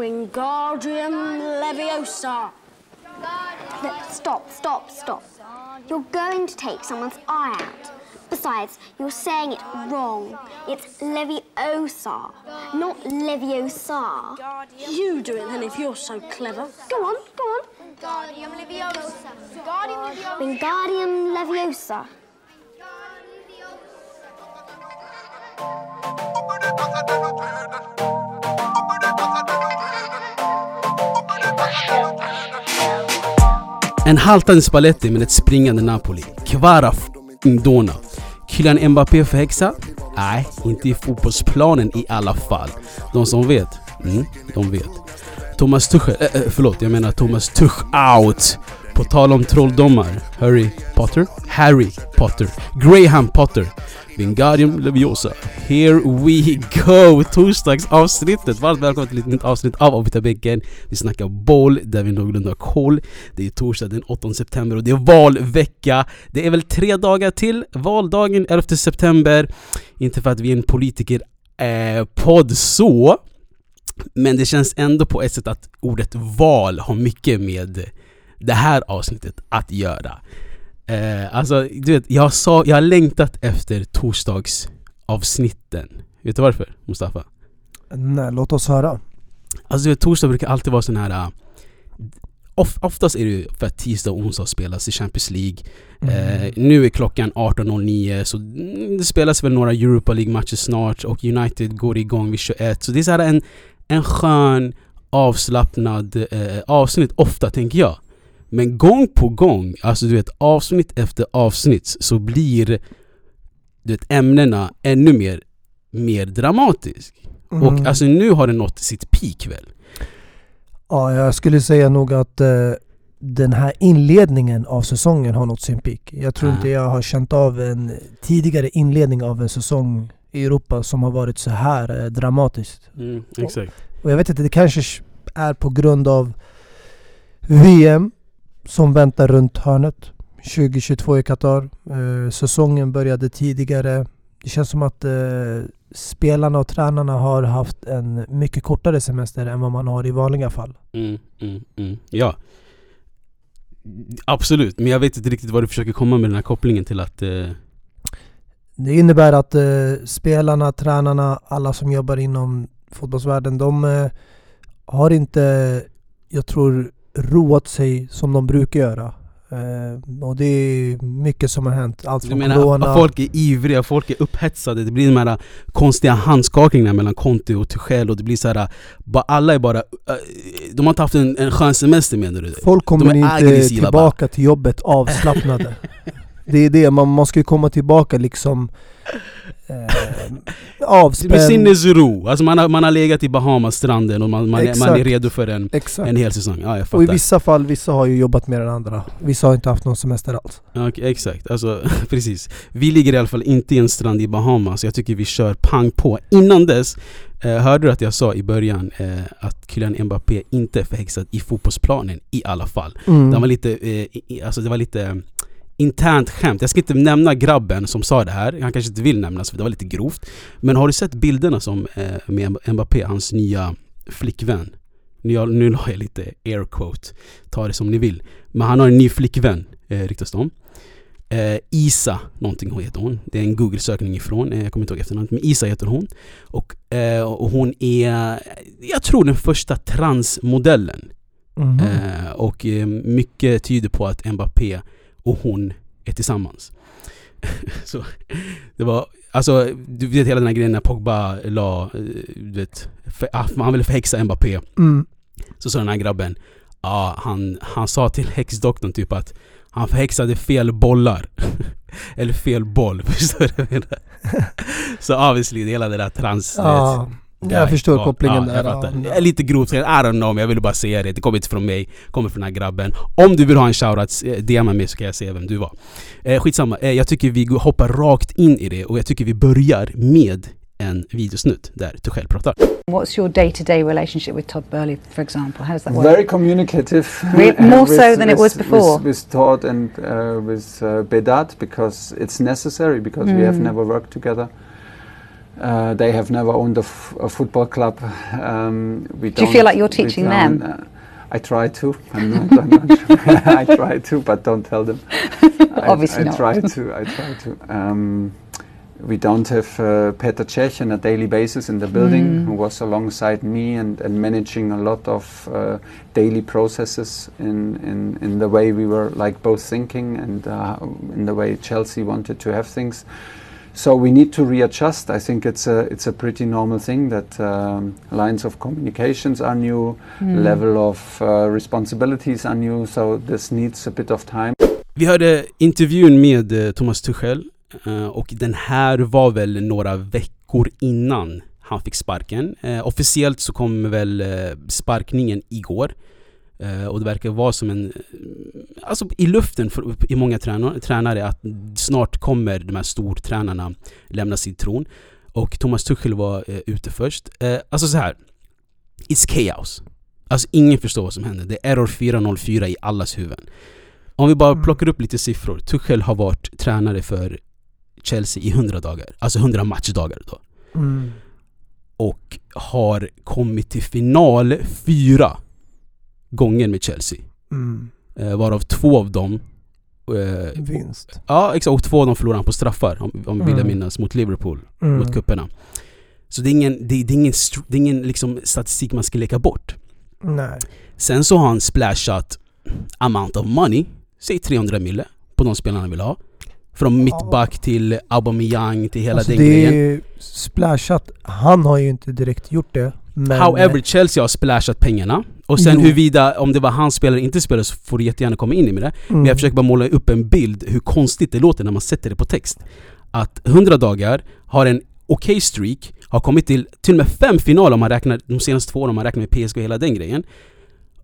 Wingardium Leviosa. Stop, stop, stop. You're going to take someone's eye out. Besides, you're saying it wrong. It's Leviosa, not Leviosa. You do it then if you're so clever. Go on, go on. Wingardium Leviosa. Wingardium Leviosa. Wingardium Leviosa. En haltande Spalletti med ett springande Napoli. Kvara f***ing Dona. Kylian Mbappé förhäxa? Nej, inte i fotbollsplanen i alla fall. De som vet, mm, de vet. Thomas Tuchel, äh, förlåt jag menar Thomas Tuch out. På tal om trolldomar. Harry Potter? Harry Potter. Graham Potter. Wingardium Leviosa. Here we go! Torsdagsavsnittet. Varmt välkommen till ett nytt avsnitt av Avbytarbänken. Vi snackar boll där vi någorlunda har koll. Det är torsdag den 8 september och det är valvecka. Det är väl tre dagar till valdagen 11 september. Inte för att vi är en politiker eh, podd så. Men det känns ändå på ett sätt att ordet val har mycket med det här avsnittet att göra. Eh, alltså, du vet, jag, sa, jag har längtat efter torsdagsavsnitten. Vet du varför, Mustafa? Nej, låt oss höra. Alltså du vet, torsdag brukar alltid vara sån här... Uh, of, oftast är det ju för att tisdag och onsdag spelas i Champions League. Mm. Eh, nu är klockan 18.09 så mm, det spelas väl några Europa League-matcher snart och United går igång vid 21. Så det är så här en, en skön, avslappnad eh, avsnitt ofta, tänker jag. Men gång på gång, alltså du vet avsnitt efter avsnitt så blir du vet, ämnena ännu mer, mer dramatisk. Mm. Och alltså nu har det nått sitt peak väl? Ja, jag skulle säga nog att eh, den här inledningen av säsongen har nått sin peak. Jag tror Ah. inte jag har känt av en tidigare inledning av en säsong i Europa som har varit så här eh, dramatiskt. Mm, exakt. Och jag vet inte, det kanske är på grund av VM som väntar runt hörnet. 2022 i Qatar. Eh, säsongen började tidigare. Det känns som att eh, spelarna och tränarna har haft en mycket kortare semester än vad man har i vanliga fall. Mm, mm, mm. Ja. Absolut, men jag vet inte riktigt vad du försöker komma med den här kopplingen till att... Eh, Det innebär att eh, spelarna, tränarna, alla som jobbar inom fotbollsvärlden, de eh, har inte, jag tror, roat sig som de brukar göra. Eh, och det är mycket som har hänt. Allt du från menar corona. folk är ivriga, folk är upphetsade, det blir de här konstiga handskakningarna mellan Conte och Tuchel och det blir så här, bara, alla är bara... eh, de har inte haft en, en skön semester menar du? Folk kommer inte tillbaka till jobbet avslappnade. det är det, man, man ska ju komma tillbaka liksom eh, Med avspänd. sinnesro, alltså man har, man har legat i Bahamas-stranden och man, man, är, man är redo för en, Exakt. en hel säsong. Ja, jag och i fattar. vissa fall, vissa har ju jobbat mer än andra. Vissa har inte haft någon semester alls. Okej, exakt, alltså precis. Vi ligger i alla fall inte i en strand i Bahamas, jag tycker vi kör pang på. Innan dess, eh, hörde du att jag sa i början eh, att Kylian Mbappé inte är förhäxad i fotbollsplanen i alla fall. Mm. Det var lite, eh, i- alltså det var lite internt skämt. Jag ska inte nämna grabben som sa det här, han kanske inte vill nämnas för det var lite grovt. Men har du sett bilderna som eh, med Mbappé, hans nya flickvän? Nu, nu la jag lite air quote, ta det som ni vill. Men han har en ny flickvän, eh, ryktas om. Eh, Isa, någonting hon heter hon. Det är en google-sökning ifrån, eh, jag kommer inte ihåg efternamnet. Men Isa heter hon. Och, eh, och hon är, jag tror den första transmodellen. Mhm. Eh, och eh, mycket tyder på att Mbappé och hon är tillsammans. så det var, alltså du vet hela den här grejen när Pogba la, eh, du vet, för, ah, han ville förhäxa Mbappé. Mm. Så sa den här grabben, ja han, han sa till häxdoktorn typ att han förhäxade fel bollar. Eller fel boll, förstår du vad jag menar? Så obviously, det hela det där trans... Ja, vet, jag förstår ja, kopplingen ja, där. Jag ja. Lite grovt, I don't know, men jag ville bara säga det. Det kommer inte från mig, det kommer från den här grabben. Om du vill ha en shoutout, eh, DMa mig så kan jag säga vem du var. Eh, skitsamma, eh, jag tycker vi hoppar rakt in i det och jag tycker vi börjar med en videosnutt där Tuchel pratar. What's your day-to-day relationship with Todd Burley, for example? How does that work? Very communicative. Re- more with- so than it was with- before. With, with Todd and uh, with uh, Bedat because it's necessary because we have Mm. never worked together. Uh, they have never owned a, f- a football club. Um, we Do you feel like you're teaching them? uh, I try to. I'm not, I'm not I try to, but don't tell them. I, Obviously I not. try to. I try to. Um, we don't have uh, Peter Cech on a daily basis in the building, Mm. who was alongside me and, and managing a lot of uh, daily processes in, in, in the way we were like both thinking and uh, in the way Chelsea wanted to have things. So we need to readjust. I think it's a it's a pretty normal thing that um, lines of communications are new, Mm. level of uh, responsibilities are new. So this needs a bit of time. Vi hörde intervjun med eh, Thomas Tuchel eh, och den här var väl några veckor innan han fick sparken. Eh, officiellt så kom väl sparkningen igår. Eh, och det verkar vara som en... Alltså i luften för, i många tränare, att snart kommer de här stortränarna lämna sin tron. Och Thomas Tuchel var eh, ute först. Eh, alltså så här. It's chaos. Alltså ingen förstår vad som händer. Det är error 404 i allas huvuden. Om vi bara Mm. plockar upp lite siffror. Tuchel har varit tränare för Chelsea i 100 dagar. Alltså 100 matchdagar då. Mm. Och har kommit till final fyra gånger med Chelsea. Mm. Eh, varav två av dem eh, Vinst. Ja exakt, och två av dem förlorade han på straffar om, om vi vill Mm. minnas mot Liverpool, Mm. mot kupperna. Så det är ingen, det, det är ingen, det är ingen liksom statistik man ska leka bort. Nej. Sen så har han splashat amount of money, säg 300 mille på de spelarna han vill ha. Från mittback till Aubameyang till hela Alltså den det grejen. splashat. Han har ju inte direkt gjort det. Men However, Chelsea har splashat pengarna. Och sen Jo. huruvida, om det var hans spelare eller inte spelare så får du jättegärna komma in i med det. mm, Men jag försöker bara måla upp en bild hur konstigt det låter när man sätter det på text. Att 100 dagar har en okej streak, har kommit till till och med fem finaler om man räknar de senaste två åren om man räknar med PSG och hela den grejen.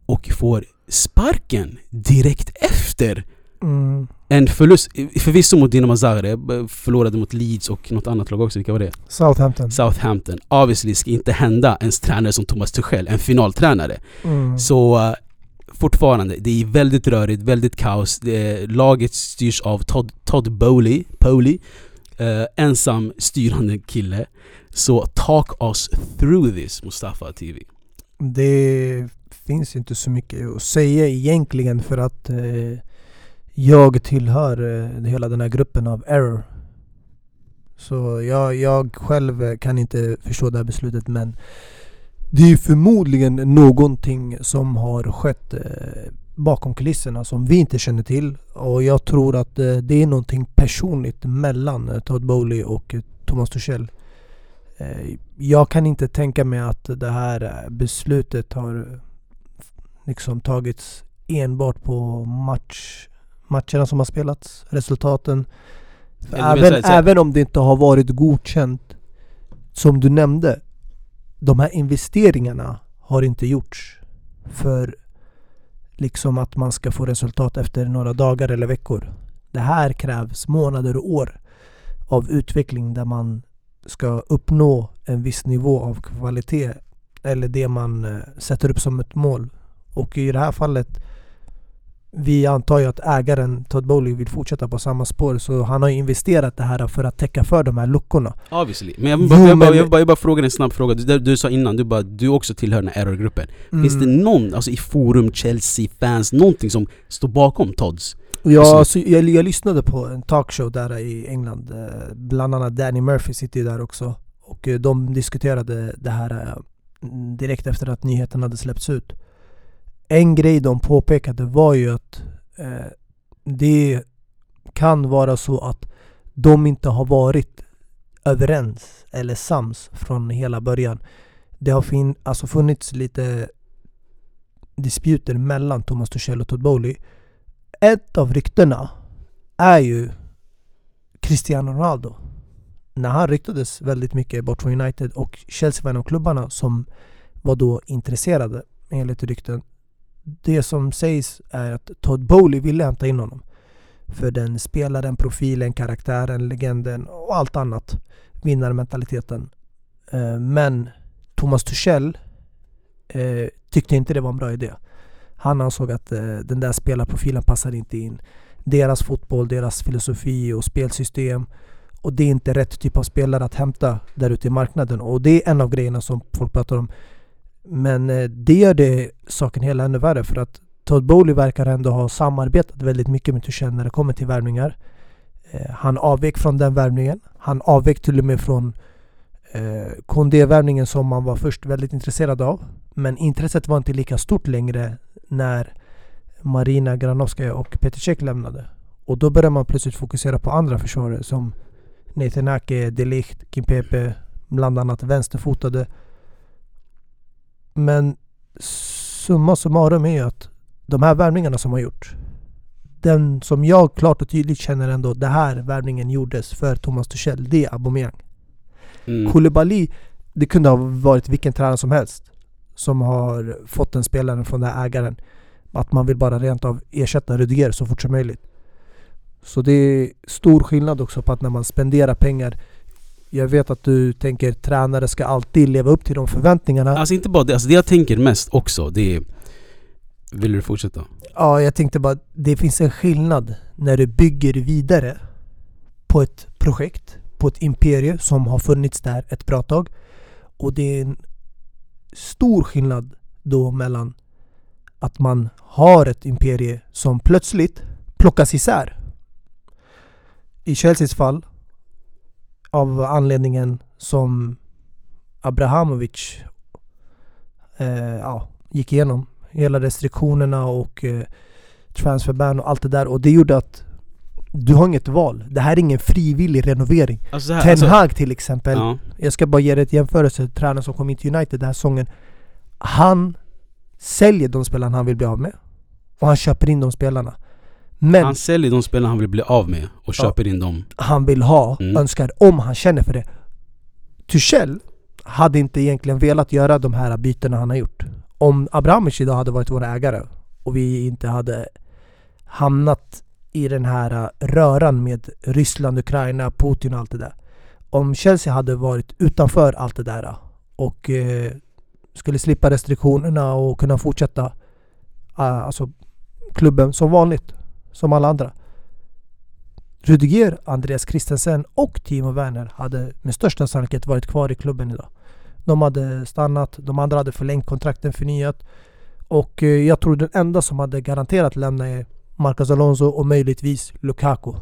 Och får sparken direkt efter Mm. En förlust, förvisso mot Dinamo Zagreb, eh, förlorade mot Leeds och något annat lag också, vilka var det? Southampton. Southampton. Obviously ska inte hända ens tränare som Thomas Tuchel, en finaltränare. Mm. Så eh, fortfarande, det är väldigt rörigt, väldigt kaos. Det, laget styrs av Todd, Todd Bowley, Bowley eh, ensam styrande kille. Så talk us through this Mustafa TV. Det finns inte så mycket att säga egentligen för att eh, jag tillhör eh, hela den här gruppen av error. Så jag, jag själv eh, kan inte förstå det här beslutet men det är förmodligen någonting som har skett eh, bakom kulisserna som vi inte känner till. Och jag tror att det är någonting personligt mellan Todd Bowley och Thomas Tuchel. Jag kan inte tänka mig att det här beslutet har liksom tagits enbart på match, matcherna som har spelats, resultaten. Även, här- även om det inte har varit godkänt, som du nämnde, de här investeringarna har inte gjorts för liksom att man ska få resultat efter några dagar eller veckor. Det här krävs månader och år av utveckling där man ska uppnå en viss nivå av kvalitet eller det man eh, sätter upp som ett mål. Och i det här fallet vi antar ju att ägaren Todd Bowley vill fortsätta på samma spår så han har ju investerat det här för att täcka för de här luckorna. Obviously. Men jag, Jo, bara, jag, bara, jag, vill bara, jag bara frågar en snabb fråga. Du, du sa innan, du, bara, du också tillhör den här error-gruppen. Finns det Mm. någon, alltså i forum, Chelsea, fans, någonting som står bakom Todds? Ja, så jag, jag lyssnade på en talkshow där i England. eh, Bland annat Danny Murphy sitter ju där också. Och eh, de diskuterade det här eh, direkt efter att nyheten hade släppts ut. En grej de påpekade var ju att eh, det kan vara så att de inte har varit överens eller sams från hela början. Det har fin- alltså funnits lite disputer mellan Thomas Tuchel och Todd Bowley ett av ryktena är ju Cristiano Ronaldo. När han ryktades väldigt mycket bort från United och Chelsea var en av klubbarna som var då intresserade enligt rykten. Det som sägs är att Todd Bowley ville hämta in honom. För den spelaren, profilen, karaktären, legenden och allt annat. Vinnarmentaliteten. Eh, men Thomas Tuchel eh, tyckte inte det var en bra idé. Han ansåg att eh, den där spelarprofilen passade inte in. Deras fotboll, deras filosofi och spelsystem. Och det är inte rätt typ av spelare att hämta där ute i marknaden. Och det är en av grejerna som folk pratar om. Men eh, det gör det saken hela ännu värre för att Todd Bowley verkar ändå ha samarbetat väldigt mycket med Tuchel när det kommer till värvningar. Eh, han avvek från den värvningen. Han avvek till och med från eh, Kondé-värvningen som man var först väldigt intresserad av. Men intresset var inte lika stort längre när Marina Granovskaja och Petr Cech lämnade. Och då började man plötsligt fokusera på andra försvarare som Nathan Ake, Delicht, Kimpepe, bland annat vänsterfotade. Men summa summarum är ju att de här värvningarna som har gjorts den som jag klart och tydligt känner ändå, det här värvningen gjordes för Thomas Tuchel, det är Aubameyang. Mm. Koulibaly, det kunde ha varit vilken tränare som helst som har fått den spelaren från den här ägaren. Att man vill bara rent av ersätta Rudiger så fort som möjligt. Så det är stor skillnad också på att när man spenderar pengar jag vet att du tänker tränare ska alltid leva upp till de förväntningarna. Alltså inte bara det, alltså det jag tänker mest också det är... Vill du fortsätta? Ja, jag tänkte bara det finns en skillnad när du bygger vidare på ett projekt, på ett imperie som har funnits där ett bra tag. Och det är en stor skillnad då mellan att man har ett imperie som plötsligt plockas isär. I Chelseas fall av anledningen som Abrahamovic eh, ja, gick igenom. Hela restriktionerna och eh, transferban och allt det där. Och det gjorde att du har inget val. Det här är ingen frivillig renovering. Alltså så här, Ten alltså, Hag till exempel. ja. Jag ska bara ge dig ett jämförelse. Tränaren som kom in till United den här säsongen. Han säljer de spelarna han vill bli av med. Och han köper in de spelarna. Men Han säljer de spelarna han vill bli av med och Ja. köper in dem. han vill ha, Mm. önskar, om han känner för det. Tuchel hade inte egentligen velat göra de här bytena han har gjort. Om Abramovic idag hade varit vår ägare och vi inte hade hamnat i den här röran med Ryssland, Ukraina, Putin och allt det där. Om Chelsea hade varit utanför allt det där och eh, skulle slippa restriktionerna och kunna fortsätta äh, alltså klubben som vanligt, som alla andra. Rudiger, Andreas Christensen och Timo Werner hade med största sannolikhet varit kvar i klubben idag. De hade stannat, de andra hade förlängt kontrakten förnyat. Och eh, jag tror den enda som hade garanterat lämna är Marcos Alonso och möjligtvis Lukaku.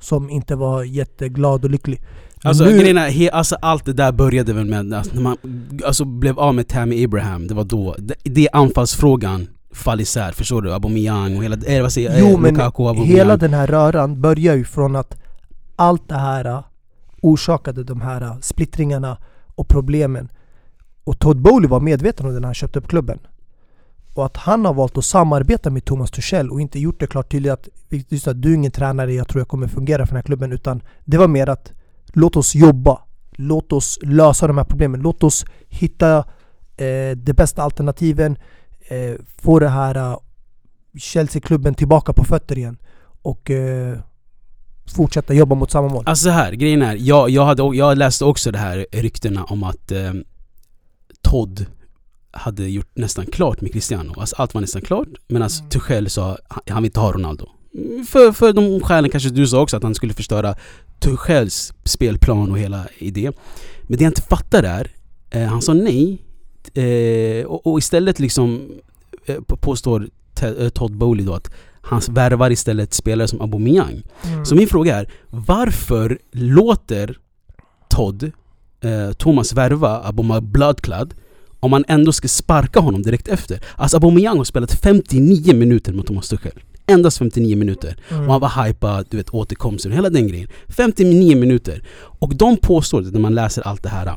Som inte var jätteglad och lycklig. Alltså nu- grejen är, he, alltså allt det där började väl med alltså, när man alltså, blev av med Tammy Abraham, det var då, det, det är anfallsfrågan fall isär, förstår du? Aubameyang och hela, eh, vad säger Jo eh, men Lukaku, Aubameyang. hela den här röran börjar ju från att allt det här äh, orsakade de här äh, splittringarna och problemen. Och Todd Bowley var medveten om det när han köpte upp klubben. Och att han har valt att samarbeta med Thomas Tuchel och inte gjort det klart tydligt att just att du är ingen tränare, jag tror jag kommer fungera för den här klubben. Utan det var mer att låt oss jobba. Låt oss lösa de här problemen. Låt oss hitta eh, de bästa alternativen. Eh, få det här eh, Chelsea-klubben tillbaka på fötter igen. Och eh, fortsätta jobba mot samma mål. Alltså så här, grejen är, jag, jag, hade, jag läste också det här ryktena om att eh, Todd hade gjort nästan klart med Cristiano. Alltså allt var nästan klart, medan Mm. Tuchel sa han, han vill inte ha Ronaldo. Mm, För, för de skälen kanske du sa också, att han skulle förstöra Tuchels spelplan och hela idé. Men det jag inte fattar är, eh, han sa nej eh, och, och istället liksom eh, på- påstår eh, Todd Bowley då att han värvar istället spelare som Aubameyang. Mm. Så min fråga är, varför låter Todd eh, Thomas värva Aubameyang Bloodclad om man ändå ska sparka honom direkt efter? Alltså Aubameyang har spelat 59 minuter mot Thomas Tuchel. Endast 59 minuter. Mm. Och han var hypad, du vet återkomsten, hela den grejen. 59 minuter. Och de påstår, när man läser allt det här,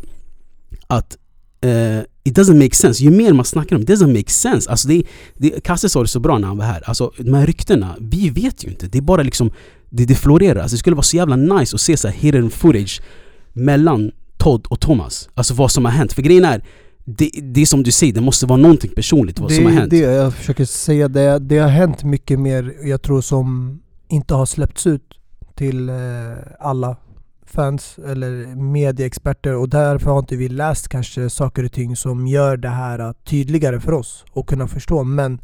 att eh, it doesn't make sense. Ju mer man snackar om det, it doesn't make sense. Alltså det, det, Kasse sa det så bra när han var här. Alltså de här ryktena, vi vet ju inte. Det är bara liksom, det, det florerar. Alltså det skulle vara så jävla nice att se så här hidden footage mellan Todd och Thomas. Alltså vad som har hänt. För grejen är, det, det är som du säger, det måste vara någonting personligt vad det som har hänt. det jag försöker säga. Det, det har hänt mycket mer, jag tror, som inte har släppts ut till eh, alla fans eller medieexperter och därför har inte vi läst kanske saker och ting som gör det här tydligare för oss och kunna förstå. Men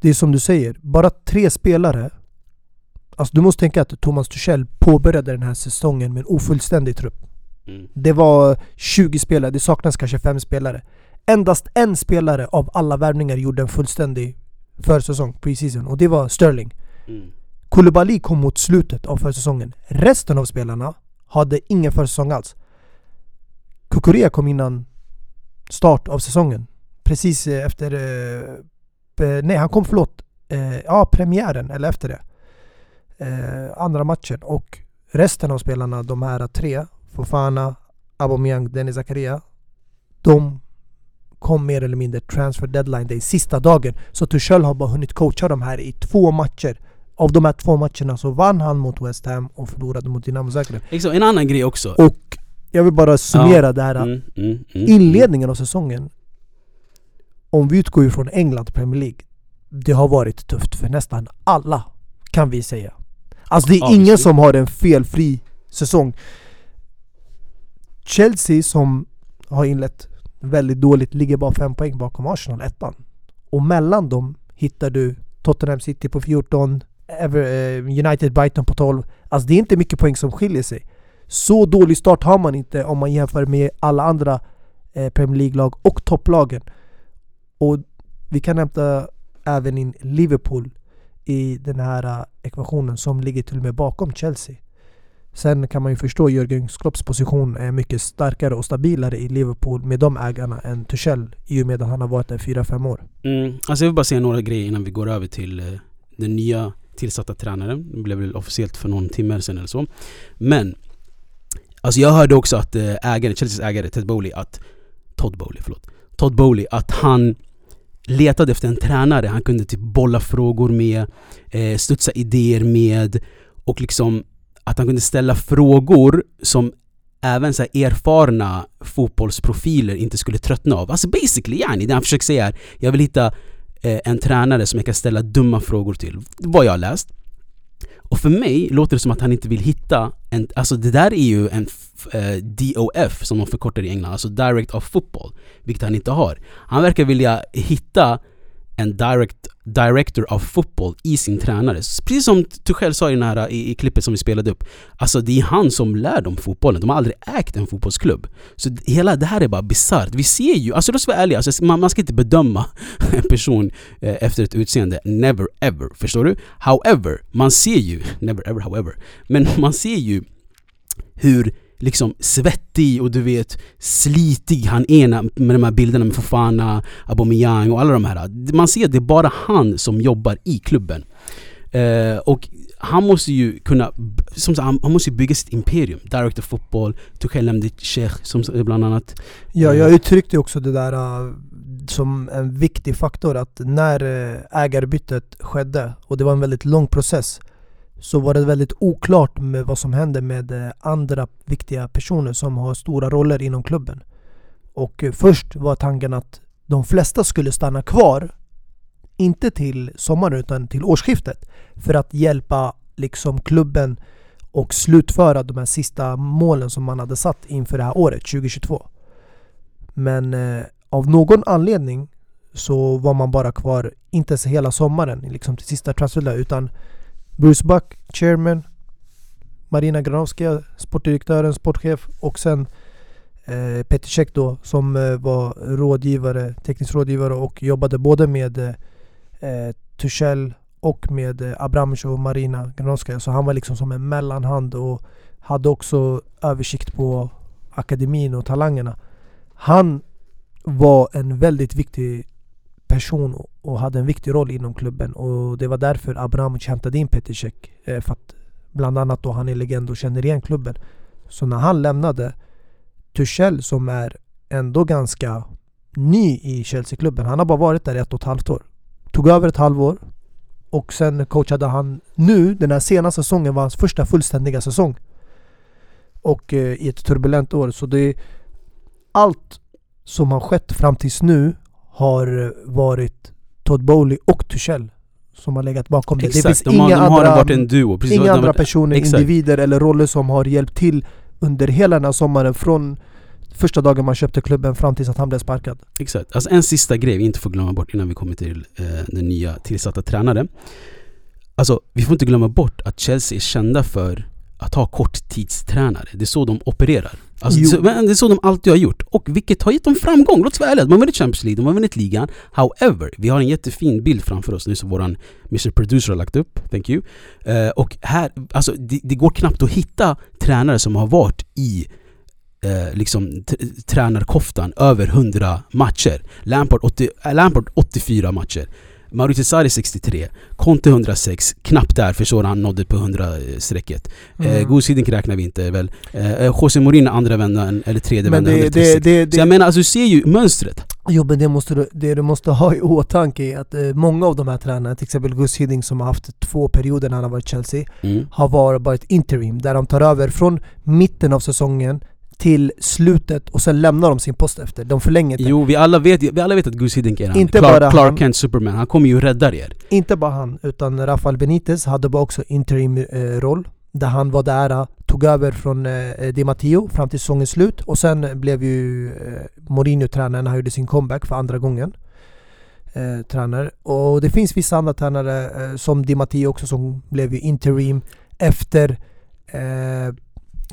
det är som du säger, bara tre spelare Alltså du måste tänka att Thomas Tuchel påbörjade den här säsongen med en ofullständig trupp. Mm. Det var 20 spelare, det saknas kanske 5 spelare. Endast en spelare av alla värvningar gjorde en fullständig försäsong, preseason, och det var Sterling. Mm. Koulibaly kom mot slutet av försäsongen. Resten av spelarna hade ingen försäsong alls. Kukurea kom innan start av säsongen. Precis eh, efter... Eh, eh, nej, han kom förlåt. Eh, ja, premiären, eller efter det. Eh, andra matchen. Och resten av spelarna, de här tre, Fofana, Aubameyang, Dennis Zakaria. De kom mer eller mindre transfer deadline day, sista dagen. Så Tuchel har bara hunnit coacha de här i två matcher. Av de här två matcherna så vann han mot West Ham och förlorade mot Dinamo Zagreb. Liksom, en annan grej också. Och jag vill bara summera det här. Mm, mm, mm, Inledningen av säsongen, om vi utgår ifrån England Premier League, det har varit tufft för nästan alla, kan vi säga. Alltså det är Ja, ingen visst. som har en felfri säsong. Chelsea som har inlett väldigt dåligt ligger bara fem poäng bakom Arsenal, ettan. Och mellan dem hittar du Tottenham City på 14, Ever, eh, Eh, United Brighton på 12. Alltså det är inte mycket poäng som skiljer sig. Så dålig start har man inte om man jämför med alla andra eh, Premier League-lag och topplagen. Och vi kan hämta även in Liverpool i den här eh, ekvationen som ligger till och med bakom Chelsea. Sen kan man ju förstå Jörgen Klopps position är mycket starkare och stabilare i Liverpool med de ägarna än Tuchel i och med att han har varit där 4-5 år. Mm. Alltså jag vill bara säga några grejer innan vi går över till den nya tillsatta tränaren. Det blev väl officiellt för någon timme sedan eller så. Men Alltså jag hörde också att eh, ägaren, Chelseas ägare Ted Bowley, att Todd Bowley, förlåt. Todd Bowley, att han letade efter en tränare han kunde typ bolla frågor med, eh, studsa idéer med och liksom att han kunde ställa frågor som även så här erfarna fotbollsprofiler inte skulle tröttna av. Alltså basically yani, det han försöker säga är jag vill hitta Eh, en tränare som jag kan ställa dumma frågor till. Vad jag har läst. Och för mig låter det som att han inte vill hitta en, alltså det där är ju en eh, DOF som de förkortar i England, alltså Direct of Football, vilket han inte har. Han verkar vilja hitta en direct, director of football i sin tränare. Precis som du själv sa i, den här, i, i klippet som vi spelade upp. Alltså det är han som lär dem fotbollen. De har aldrig ägt en fotbollsklubb. Så hela det här är bara bisarrt. Vi ser ju, alltså låt oss vara ärliga, alltså, man, man ska inte bedöma en person eh, efter ett utseende. Never ever. Förstår du? However, man ser ju, never ever however, men man ser ju hur liksom svettig och du vet slitig han är med de här bilderna med Fofana, Aubameyang och alla de här. Man ser att det är bara han som jobbar i klubben. Eh, och han måste ju kunna, som sagt, han, han måste ju bygga sitt imperium. Director fotboll, Tuchel nämnde Sheikh som bland annat. Ja, jag uttryckte också det där äh, som en viktig faktor att när äh, ägarbytet skedde och det var en väldigt lång process så var det väldigt oklart med vad som hände med eh, andra viktiga personer som har stora roller inom klubben. Och eh, först var tanken att de flesta skulle stanna kvar inte till sommaren utan till årsskiftet för att hjälpa liksom klubben och slutföra de här sista målen som man hade satt inför det här året 2022. Men eh, av någon anledning så var man bara kvar, inte ens hela sommaren, liksom till sista transferdag utan Bruce Buck, chairman, Marina Granovskaja, sportdirektören, sportchef och sen eh, Peter Cech då som eh, var rådgivare, teknisk rådgivare och jobbade både med eh, eh Tuchel och med eh, Abramovic och Marina Granovskaja. Så han var liksom som en mellanhand och hade också översikt på akademin och talangerna. Han var en väldigt viktig person och hade en viktig roll inom klubben och det var därför Abramovic hämtade in Peter eh, För att bland annat då han är legend och känner igen klubben. Så när han lämnade Tuchel som är ändå ganska ny i Chelsea-klubben. Han har bara varit där i ett och ett halvt år. Tog över ett halvår och sen coachade han nu, den här senaste säsongen var hans första fullständiga säsong. Och eh, i ett turbulent år. Så det allt som har skett fram tills nu har varit Todd Bowley och Tuchel som har legat bakom det. Det Exakt, finns de inga de har andra, varit en duo. Precis, inga andra personer, exakt. individer eller roller som har hjälpt till under hela den här sommaren från första dagen man köpte klubben fram tills att han blev sparkad. Exakt. Alltså en sista grej vi inte får glömma bort innan vi kommer till eh, den nya tillsatta tränaren. alltså vi får inte glömma bort att Chelsea är kända för att ha korttidstränare. Det är så de opererar. Alltså, det, är så, men det är så de alltid har gjort. Och vilket har gett dem framgång. Låt oss vara ärliga. De har vunnit Champions League, de har vunnit ligan. However, vi har en jättefin bild framför oss nu som våran Mr Producer har lagt upp. Thank you. Eh, och här, alltså det, det går knappt att hitta tränare som har varit i eh, liksom tränarkoftan över 100 matcher. Lampard, 80, äh, Lampard 84 matcher. Mauricio Sarri 63, Conte 106, knappt där för så han nådde på 100-strecket. Eh, Mm. Goose Hiddink räknar vi inte väl. Eh, eh, José Mourinho andra vändan, eller tredje vändan, det, 136. det, det, Så jag det, menar, alltså du ser ju mönstret. jo, men det, måste du, det du måste ha i åtanke är att eh, många av de här tränarna, till exempel Gus Hiddink som har haft två perioder när han har varit i Chelsea, Mm. har varit, varit interim, där de tar över från mitten av säsongen till slutet och sen lämnar de sin post efter. De förlänger inte. Jo, vi alla vet, vi alla vet att Goose Hiddink är han. Inte Clark, bara Clark han. Kent Superman. Han kommer ju rädda er. Inte bara han, utan Rafael Benitez hade bara också interim-roll. Där han var där, eh, tog över från eh, Di Matteo fram till säsongens slut. Och sen blev ju eh, Mourinho tränare när han gjorde sin comeback för andra gången. Eh, tränare. Och det finns vissa andra tränare eh, som Di Matteo också som blev ju interim efter eh,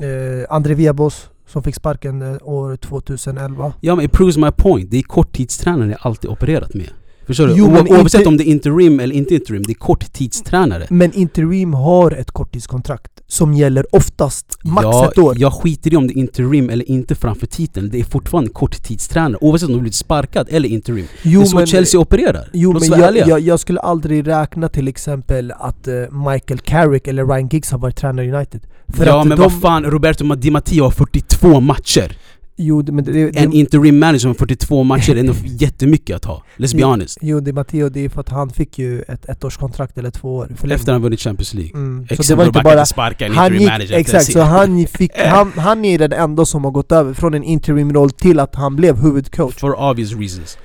eh, André Viabos som fick sparken eh, år 2011. Ja men it proves my point. Det är korttidstränare jag alltid opererat med. Förstår du? Jo, Oavsett inte- om det är interim eller inte interim, det är korttidstränare. Men interim har ett korttidskontrakt som gäller oftast max ja, ett år. Jag skiter i om det är interim eller inte framför titeln. Det är fortfarande korttidstränare oavsett om du blivit sparkad eller interim. Jo, det är så men- Chelsea opererar. Jo Låt men jag, jag, jag skulle aldrig räkna till exempel att eh, Michael Carrick eller Ryan Giggs har varit tränare i United. För ja men de, vad fan, Roberto Di Matteo har 42 matcher. Jo, det- men det, det, En interim manager med 42 matcher är ändå jättemycket att ha. Let's be honest. jo, Di Matteo, det är för att han fick ju ett ettårskontrakt eller två år. förlängt. Efter han vunnit Champions League. Mm. Så Exakt, det var inte bara... sparka en Han interim gick, manager exakt, så han, fick, han, han är den enda som har gått över från en interim-roll till att han blev huvudcoach. For obvious reasons.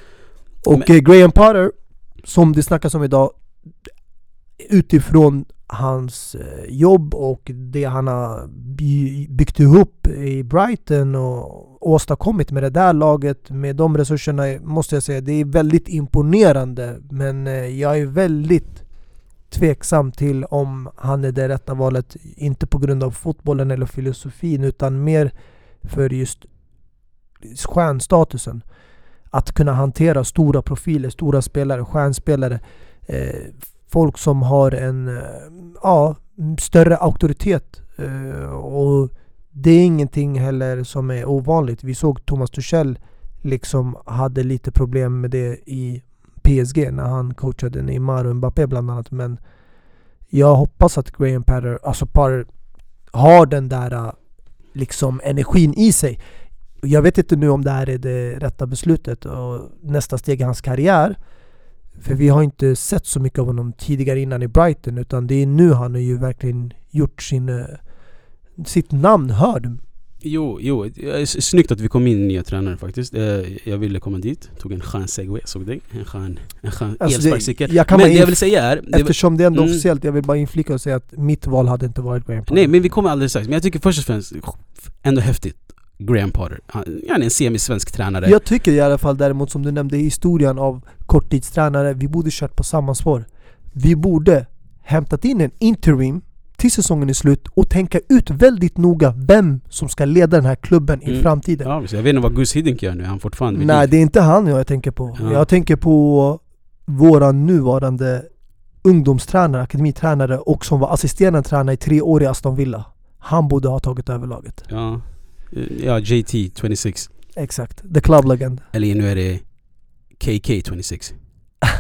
Och Men- eh, Graham Potter, som det snackas om idag, utifrån hans eh, jobb och det han har byggt ihop i Brighton och åstadkommit med det där laget, med de resurserna, måste jag säga, det är väldigt imponerande. Men eh, jag är väldigt tveksam till om han är det rätta valet, inte på grund av fotbollen eller filosofin, utan mer för just stjärnstatusen att kunna hantera stora profiler, stora spelare, stjärnspelare. Eh, Folk som har en eh, ja, större auktoritet. Eh, och det är ingenting heller som är ovanligt. Vi såg Thomas Tuchel liksom hade lite problem med det i PSG när han coachade Neymar och Mbappé bland annat. Men jag hoppas att Graham Potter, alltså Potter har den där eh, liksom energin i sig. Jag vet inte nu om det här är det rätta beslutet och nästa steg i hans karriär. För vi har inte sett så mycket av honom tidigare innan i Brighton utan det är nu han har ju verkligen gjort sin, eh, sitt namn hörd. Jo, jo. eh, Snyggt att vi kom in nya tränare faktiskt. Eh, Jag ville komma dit. Tog en skön segway, såg dig? En skön, en skön Alltså, elsparkcykel. det- jag kan Men det jag vill säga är... Det, Eftersom det är ändå Mm. officiellt, jag vill bara inflika och säga att mitt val hade inte varit Graham Potter. nej, men vi kommer alldeles strax. Men jag tycker först och främst, ändå häftigt. Graham Potter. Han, han är en semisvensk tränare. Jag tycker i alla fall däremot som du nämnde historien av korttidstränare, vi borde kört på samma spår. Vi borde hämtat in en interim till säsongen är slut och tänka ut väldigt noga vem som ska leda den här klubben i Mm. framtiden. Ja, jag vet inte vad Gus Hiddink gör nu. Är han fortfarande vid Nej det är inte han jag tänker på. Ja. Jag tänker på våra nuvarande ungdomstränare, akademitränare och som var assisterande tränare i tre år i Aston Villa. Han borde ha tagit över laget. Ja. Ja, JT 26. Exakt. The Club Legend. Eller nu är det KK 26.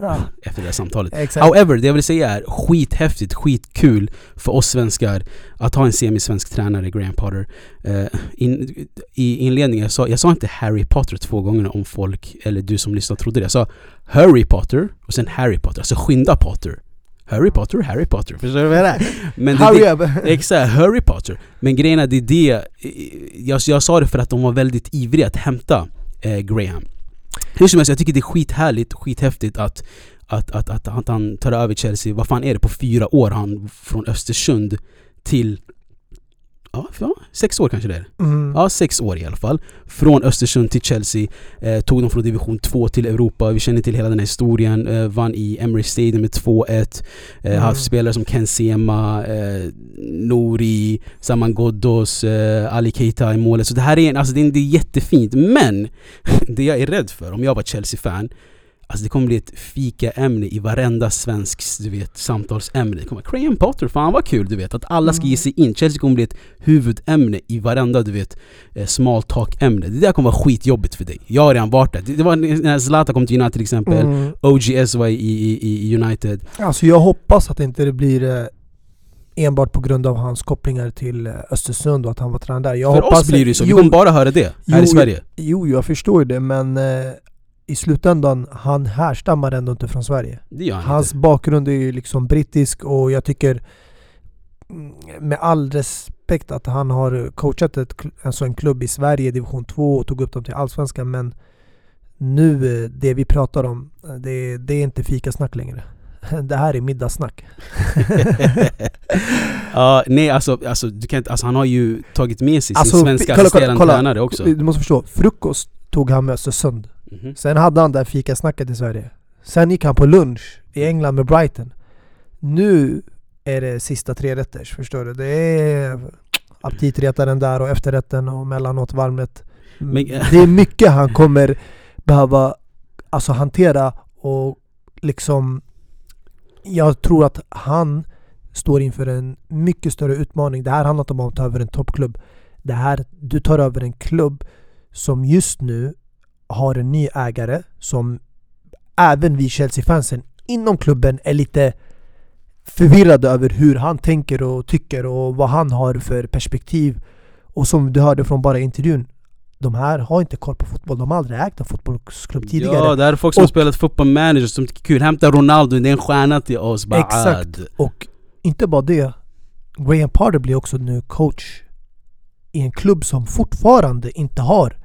Ja, Efter det här samtalet. exakt. However, det jag vill säga är skithäftigt, skitkul för oss svenskar att ha en semisvensk tränare, Graham Potter. Eh, in, I inledningen, jag sa, jag sa inte Harry Potter två gånger om folk, eller du som lyssnar trodde det. Jag sa Harry Potter och sen Harry Potter, alltså skynda Potter. Harry Potter, Harry Potter. Förstår du vad jag menar? Men Hurry det, up! Exakt, Harry Potter. Men grejen är, det är det... Jag, jag sa det för att de var väldigt ivriga att hämta eh, Graham. Hur som helst, jag tycker det är skithärligt, skithäftigt att, att, att, att, att han tar över Chelsea. Vad fan är det? På fyra år han från Östersund till ja, ja, sex år kanske det är. Mm. Ja, sex år i alla fall. Från Östersund till Chelsea. Eh, tog dem från division 2 till Europa. Vi känner till hela den här historien. Eh, vann i Emirates Stadium med 2-1. Eh, Mm. Haft spelare som Ken Sema, eh, Nouri, Saman Ghoddos, eh, Ali Keita i målet. Så det här är, en, alltså, det är, det är jättefint. Men det jag är rädd för, om jag var Chelsea-fan, Alltså det kommer bli ett fikaämne i varenda svensks du vet, samtalsämne. Det kommer Graham Potter, fan vad kul du vet. Att alla ska ge sig in. Chelsea kommer bli ett huvudämne i varenda du vet, eh, small talk-ämne. Det där kommer vara skitjobbigt för dig. Jag har redan varit där. Det, var när Zlatan kom till United till exempel. Mm. OGS var i, i, i United. Alltså jag hoppas att inte det blir eh, enbart på grund av hans kopplingar till eh, Östersund och att han var tränare där. Jag för hoppas oss blir det ju så. Vi Jo, kommer bara höra det här jo, i Sverige. Jo, jag förstår ju det men i slutändan, han härstammar ändå inte från Sverige. Han Hans inte. bakgrund är ju liksom brittisk och jag tycker mm, med all respekt att han har coachat ett, alltså en klubb i Sverige division 2 och tog upp dem till Allsvenskan men nu, eh, det vi pratar om, eh, det, det är inte fikasnack längre. Det här är middagssnack. ja, nej alltså, alltså, du kan inte, alltså han har ju tagit med sig Alltså, sin svenska kolla, kolla, kolla. tränare också. Du måste förstå, frukost tog han med Mhm. Sen hade han det här fikasnacket i Sverige. Sen gick han på lunch i England med Brighton. Nu är det sista tre rätters, förstår du? Det är aptitretaren där och efterrätten och mellanåt varmrätt. Men- Det är mycket han kommer behöva alltså, hantera och liksom jag tror att han står inför en mycket större utmaning. Det här handlar inte om att ta över en toppklubb. Det här, du tar över en klubb som just nu har en ny ägare som även vi Chelsea-fansen inom klubben är lite förvirrade över hur han tänker och tycker och vad han har för perspektiv. Och som du hörde från bara intervjun, de här har inte koll på fotboll. De har aldrig ägt en fotbollsklubb tidigare. Ja, det här är folk som har Och- spelat fotboll manager som tycker kul. Hämta Ronaldo, det är en stjärna till oss. Bara Exakt. Och inte bara det. Graham Potter blir också nu coach i en klubb som fortfarande inte har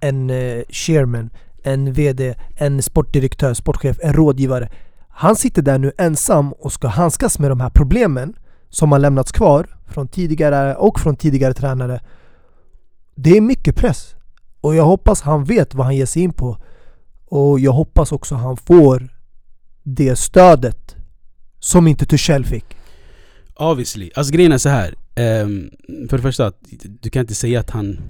en eh, chairman, en VD, en sportdirektör, sportchef, en rådgivare. Han sitter där nu ensam och ska handskas med de här problemen som har lämnats kvar från tidigare och från tidigare tränare. Det är mycket press. Och jag hoppas han vet vad han ger sig in på. Och jag hoppas också han får det stödet som inte Tuchel fick. Obviously. Alltså grejen är så här. Um, för det första, du kan inte säga att han...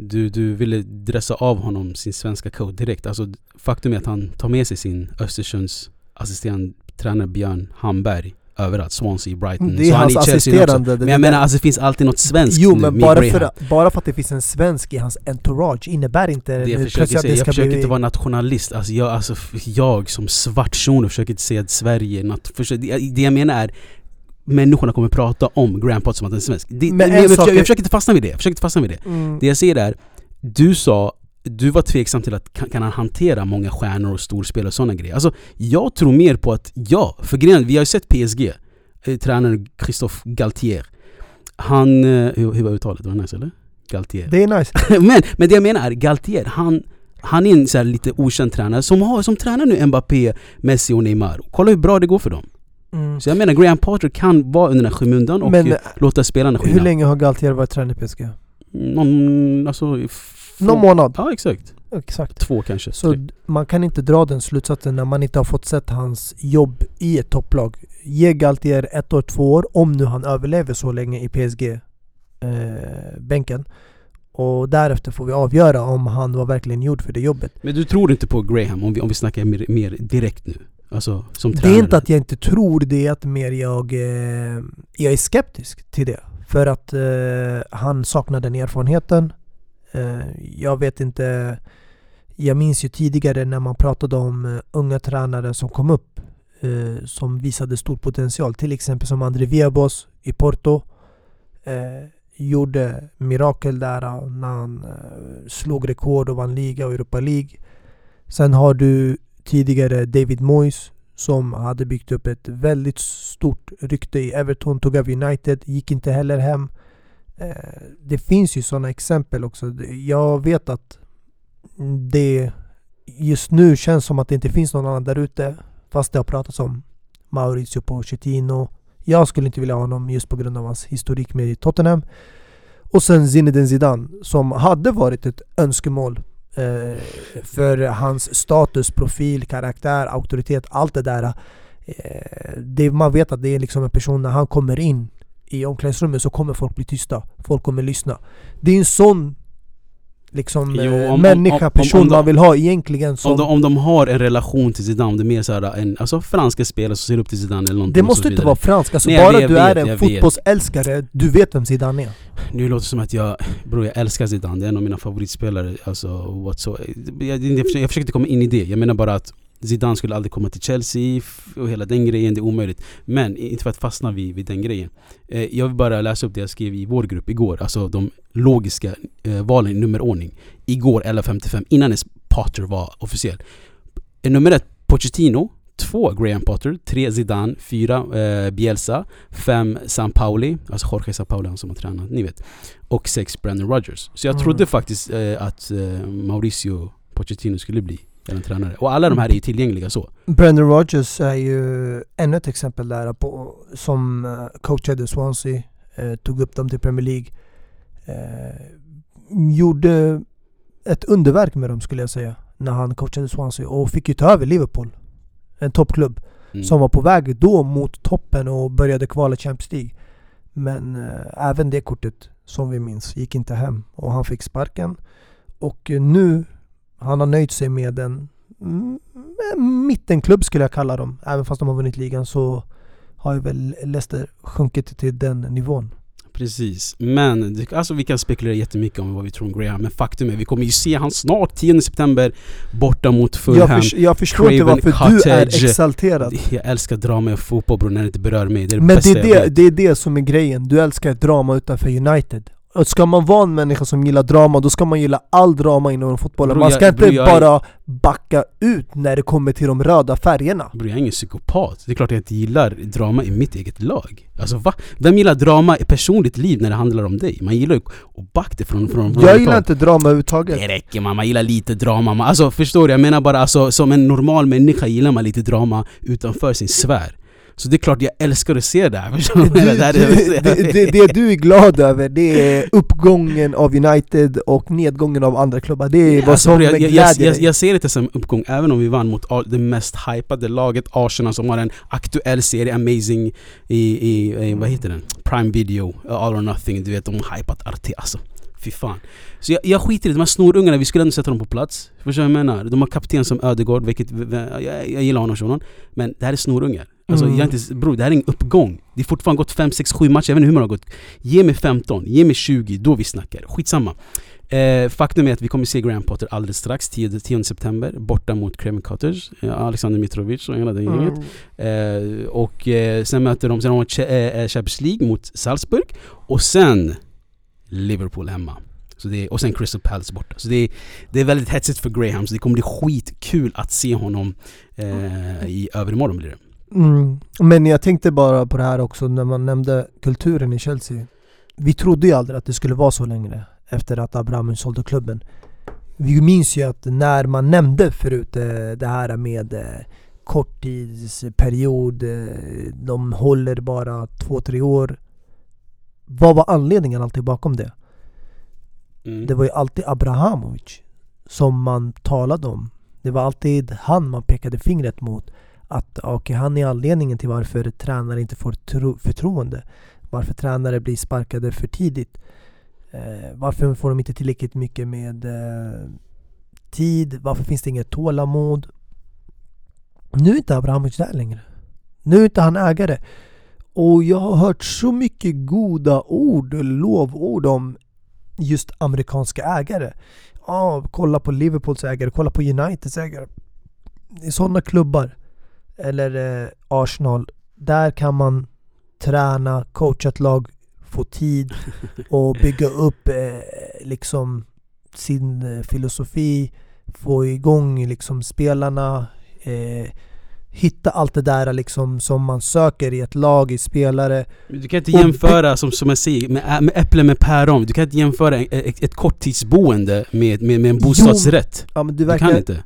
Du, du ville dressa av honom sin svenska code direkt. Alltså faktum är att han tar med sig sin Östersunds assisterande tränare Björn Hamberg överallt. Swansea, Brighton. Det är han hans Chelsea också. assisterande. Men jag menar alltså det finns alltid något svenskt Jo men bara för, att, bara för att det finns en svensk i hans entourage innebär inte Det jag försöker säga, det jag försöker bli... inte vara nationalist. Alltså jag, alltså jag som svart shuno försöker inte säga att Sverige är nat- det jag menar är människorna kommer prata om Potter som att han är svensk. Det, Men jag, försöker, är- jag försöker inte fastna vid det. Jag försöker inte fastna vid det. Mm. Det jag säger är, du sa du var tveksam till att kan, kan han hantera många stjärnor och storspelare och sådana grejer. Alltså jag tror mer på att ja, för grejen vi har ju sett PSG, eh, tränaren Christophe Galtier. Han, eh, hur, hur var uttalet? Var det nice eller? Galtier. Det är nice. men, men det jag menar är, Galtier, han, han är en så här lite okänd tränare som, har, som tränar nu Mbappé, Messi och Neymar. Kolla hur bra det går för dem. Mm. Så jag menar, Graham Potter kan vara under den här skymundan och Men, eh, låta spelarna skina. Hur länge har Galtier varit tränare i PSG? Någon, alltså... Någon månad? Ja exakt. Exakt. Två kanske. Så tre. man kan inte dra den slutsatsen när man inte har fått sett hans jobb i ett topplag. Ge Galtier ett år, två år, om nu han överlever så länge i PSG-bänken. och därefter får vi avgöra om han var verkligen gjord för det jobbet. Men du tror inte på Graham om vi, om vi snackar mer, mer direkt nu? Alltså som Det är inte att jag inte tror, det är att mer jag, eh, jag är skeptisk till det. För att eh, han saknar den erfarenheten. Eh, jag vet inte, jag minns ju tidigare när man pratade om eh, unga tränare som kom upp eh, som visade stor potential. Till exempel som André Viebos i Porto. Eh, gjorde mirakel där när han slog rekord och vann liga och Europa League. Sen har du tidigare David Moyes som hade byggt upp ett väldigt stort rykte i Everton, tog över United, gick inte heller hem. Eh, det finns ju sådana exempel också. Jag vet att det just nu känns som att det inte finns någon annan där ute fast det har pratats om Mauricio Pochettino. Jag skulle inte vilja ha honom just på grund av hans historik med Tottenham. Och sen Zinedine Zidane som hade varit ett önskemål Eh, för hans status, profil, karaktär, auktoritet, allt det där. Eh, det, man vet att det är liksom en person, när han kommer in i omklädningsrummet så kommer folk bli tysta. Folk kommer lyssna. Det är en sån liksom Jo, eh, om- människa, om- person om man vill ha egentligen som... Om de, om de har en relation till Zidane, det är mer såhär en alltså franska spelare som ser upp till Zidane eller någonting det måste inte vara franska, alltså Nej, bara vet, du är en fotbollsälskare, du vet vem Zidane är. Nu låter det som att jag, bror jag älskar Zidane, det är en av mina favoritspelare. Alltså, what so, jag, jag, försöker, jag försöker inte komma in i det, jag menar bara att Zidane skulle aldrig komma till Chelsea och hela den grejen, det är omöjligt. Men inte för att fastna vid, vid den grejen. Eh, jag vill bara läsa upp det jag skrev i vår grupp igår, alltså de logiska eh, valen i nummerordning. Igår 11.55, innan ens Potter var officiell. Eh, nummer ett, Pochettino. Två, Graham Potter. Tre, Zidane. Fyra, eh, Bielsa. Fem, San Pauli. Alltså Jorge San Pauli, han som har tränat, ni vet. Och sex, Brandon Rodgers. Så jag Mm. trodde faktiskt eh, att eh, Mauricio Pochettino skulle bli en tränare. Och alla de här är ju tillgängliga så. Brandon Rodgers är ju ännu ett exempel där på, som eh, coachade Swansea, eh, tog upp dem till Premier League. Eh, gjorde ett underverk med dem skulle jag säga, när han coachade Swansea och fick ju ta över Liverpool. En toppklubb Mm. som var på väg då mot toppen och började kvala Champions League. Men eh, även det kortet, som vi minns, gick inte hem och han fick sparken. Och eh, nu, han har nöjt sig med en en mittenklubb skulle jag kalla dem. Även fast de har vunnit ligan så har ju väl Leicester sjunkit till den nivån. Precis, men alltså vi kan spekulera jättemycket om vad vi tror om Graham Men faktum är, vi kommer ju se han snart 10 september Borta mot Fulham Jag, förs- jag förstår inte Craven varför du är Cottage. exalterad. Jag älskar drama i fotboll bror, när det inte berör mig Det är det Men det är det, det är det som är grejen. Du älskar drama utanför United. Och ska man vara en människa som gillar drama, då ska man gilla all drama inom fotbollen. Bro, Man jag- ska inte bro, jag är- bara backa ut när det kommer till de röda färgerna. Bror jag är ingen psykopat. Det är klart jag inte gillar drama i mitt eget lag. Alltså va? Vem gillar drama i personligt liv när det handlar om dig? Man gillar ju att backa det från, från, Jag gillar inte drama överhuvudtaget. Det räcker man, man gillar lite drama. Man, alltså förstår du? Jag menar bara alltså, som en normal människa gillar man lite drama utanför sin sfär. Så det är klart jag älskar att se det här. Du, du? Det här är- det, det, det, du är glad över, det är uppgången av United och nedgången av andra klubbar. Det är vad Alltså, som jag, jag, jag, jag, jag ser det som uppgång, även om vi vann mot det mest hypade laget, Arsenal som har en aktuell serie, Amazing, i, i, i vad heter den? Prime Video, All or Nothing, du vet de har hypat Arte, alltså. Fy fan. Så jag, jag skiter i de här snorungarna, vi skulle ändå sätta dem på plats. Förstår du vad jag menar? De har kapten som Ödegård, vilket, jag, jag gillar honom. Men det här är snorungar. Alltså Mm. jag inte, bro, det här är ingen uppgång. Det är fortfarande gått 5, 6, 7 matcher, jag vet inte hur många har gått. Ge mig 15, ge mig 20, då vi snackar. Skitsamma. Eh, faktum är att vi kommer se Graham Potter alldeles strax, 10, 10 september, borta mot Craven Cottage. Eh, Alexander Mitrovic och hela det gänget. Mm. Eh, och eh, sen möter de, sen har de eh, eh, Champions League mot Salzburg. Och sen Liverpool hemma. Så det är, och sen Crystal Palace borta. Så det är, det är väldigt hetsigt för Graham, så det kommer bli skitkul att se honom eh, i övermorgon blir det. Mm. Men jag tänkte bara på det här också när man nämnde kulturen i Chelsea. Vi trodde ju aldrig att det skulle vara så längre efter att Abramovich sålde klubben. Vi minns ju att när man nämnde förut eh, det här med eh, korttidsperiod, eh, de håller bara två, tre år. Vad var anledningen alltid bakom det? Mm. Det var ju alltid Abrahamovic som man talade om. Det var alltid han man pekade fingret mot. Att okay, han är anledningen till varför tränare inte får tro- förtroende. Varför tränare blir sparkade för tidigt. Eh, varför får de inte tillräckligt mycket med eh, tid? Varför finns det inget tålamod? Nu är inte Abrahamovic där längre. Nu är inte han ägare. Och jag har hört så mycket goda ord, lovord om just amerikanska ägare. Ja, kolla på Liverpools ägare, kolla på Uniteds ägare. Det är sådana klubbar, eller eh, Arsenal, där kan man träna, coacha ett lag, få tid och bygga upp eh, liksom sin eh, filosofi, få igång liksom spelarna, eh, hitta allt det där liksom som man söker i ett lag, i spelare. Du kan inte jämföra, som, som jag säger, med, med äpplen med päron. Du kan inte jämföra ett, ett, korttidsboende med, med, med en bostadsrätt. Ja men du Du verkar... kan inte.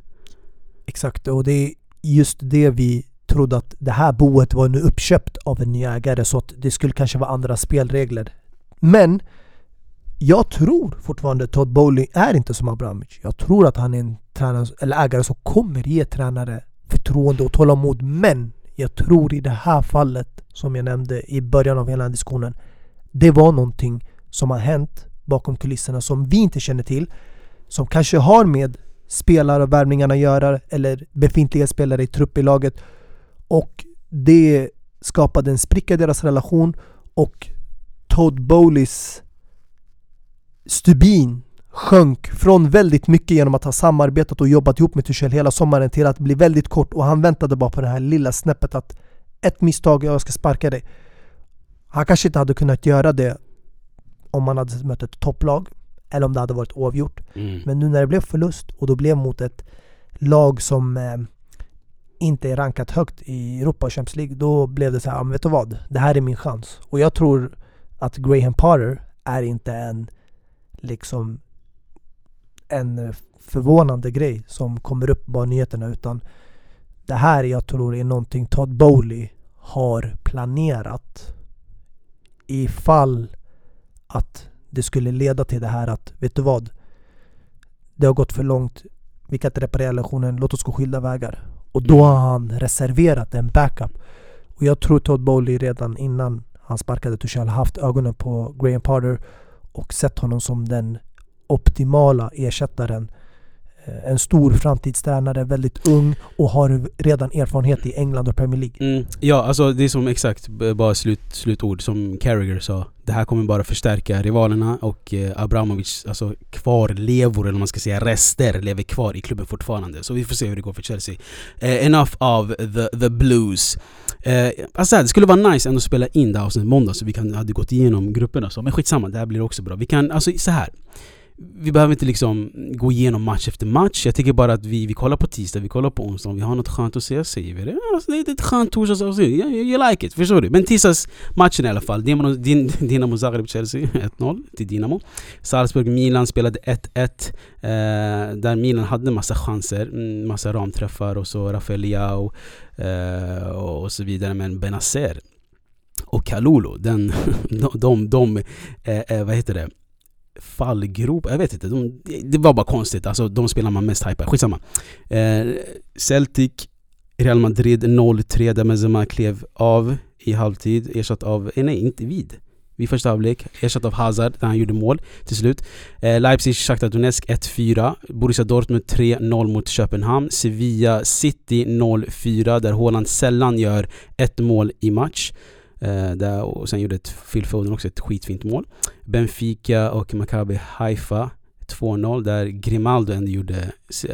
Exakt, och det är just det vi trodde att det här boet var nu uppköpt av en ny ägare så att det skulle kanske vara andra spelregler. Men jag tror fortfarande Todd Bowley är inte som Abramovic. Jag tror att han är en tränare, eller ägare som kommer ge tränare förtroende och tålamod. Men jag tror i det här fallet, som jag nämnde i början av hela diskussionen, det var någonting som har hänt bakom kulisserna som vi inte känner till. Som kanske har med spelare och värvningarna göra eller befintliga spelare i trupp i laget. Och det skapade en spricka i deras relation och Todd Bowleys stubin sjönk från väldigt mycket genom att ha samarbetat och jobbat ihop med Tuchel hela sommaren till att bli väldigt kort och han väntade bara på det här lilla snäppet att ett misstag och jag ska sparka dig. Han kanske inte hade kunnat göra det om man hade mött ett topplag eller om det hade varit oavgjort. Mm. Men nu när det blev förlust och då blev mot ett lag som eh, inte är rankat högt i Europa och Champions League, då blev det så här, "Ja, men vet du vad? Det här är min chans. Och jag tror att Graham Potter är inte en liksom en eh, förvånande grej som kommer upp bara nyheterna utan det här jag tror är någonting Todd Bowley har planerat ifall att det skulle leda till det här att, vet du vad? Det har gått för långt. Vi kan inte reparera relationen. Låt oss gå skilda vägar. Och då har han reserverat en backup. Och jag tror Todd Bowley redan innan han sparkade Tuchel haft ögonen på Graham Potter och sett honom som den optimala ersättaren. Eh, en stor framtidstränare, väldigt ung och har redan erfarenhet i England och Premier League. Mm, ja, alltså det är som exakt bara slut, slutord som Carragher sa. Det här kommer bara förstärka rivalerna och eh, Abramovic, alltså kvarlevor eller man ska säga, rester lever kvar i klubben fortfarande. Så vi får se hur det går för Chelsea. Eh, enough of the, the blues. Eh, alltså det skulle vara nice ändå att spela in det här avsnittet måndag så vi kan, hade gått igenom grupperna så. Men skitsamma, det här blir också bra. Vi kan, alltså så här. Vi behöver inte liksom gå igenom match efter match. Jag tycker bara att vi, vi kollar på tisdag, vi kollar på onsdag. Om vi har något skönt att säga säger vi det. Alltså, det är ett skönt torsdagsavsnitt. You, you, like it, förstår du? Men tisdagsmatchen i alla fall. Dinamo, din, Dinamo Zagreb-Chelsea 1-0 till Dinamo. Salzburg-Milan spelade 1-1. Eh, där Milan hade massa chanser, mm, massa ramträffar och så Rafael Leao eh, och så vidare. Men Benazer och Kalulu, den, de, de, de eh, eh vad heter det? Fallgrop, jag vet inte. De, det var bara konstigt. Alltså de spelar man mest hypar. Skitsamma. Eh, Celtic, Real Madrid 0-3 där Benzema klev av i halvtid. Ersatt av, eh, nej inte vid. Vid första halvlek. Ersatt av Hazard där han gjorde mål till slut. Eh, Leipzig, Shakhtar Donetsk 1-4. Borussia Dortmund 3-0 mot Köpenhamn. Sevilla City 0-4 där Haaland sällan gör ett mål i match. Eh, där, och sen gjorde ett Phil Foden också ett skitfint mål. Benfica och Maccabi Haifa 2-0 där Grimaldo ändå gjorde,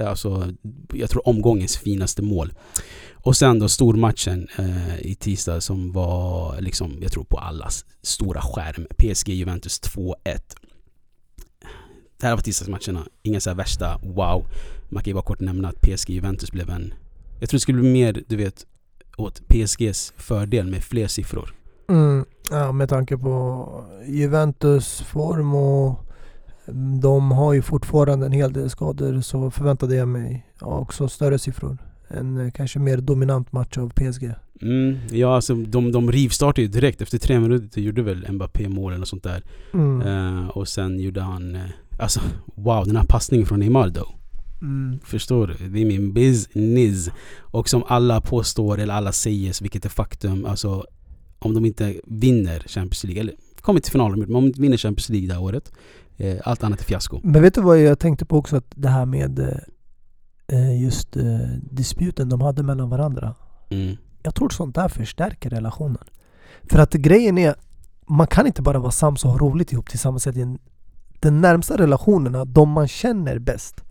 alltså, jag tror omgångens finaste mål. Och sen då stormatchen eh, i tisdag som var liksom, jag tror på allas stora skärm. PSG Juventus 2-1. Det här var tisdagsmatcherna. Inga så här värsta wow. Man kan ju bara kort nämna att PSG Juventus blev en... Jag tror det skulle bli mer, du vet, åt PSGs fördel med fler siffror. Mm, ja, med tanke på Juventus form och de har ju fortfarande en hel del skador så förväntade jag mig också större siffror. En eh, kanske mer dominant match av PSG. Mm, ja, alltså de, de rivstartade ju direkt. Efter tre minuter gjorde väl Mbappé mål eller sånt där. Mm. Eh, och sen gjorde han... Eh, alltså wow, den här passningen från Neymar då. Mm. Förstår du? Det är min business. Och som alla påstår, eller alla säger, vilket är faktum. Alltså om de inte vinner Champions League, eller kommer till finalen, men om de inte vinner Champions League det här året. Eh, allt annat är fiasko. Men vet du vad jag tänkte på också? Att det här med eh, just eh, disputen de hade mellan varandra. Mm. Jag tror sånt där förstärker relationen. För att grejen är, man kan inte bara vara sams och ha roligt ihop tillsammans. Den närmsta relationerna, de man känner bäst,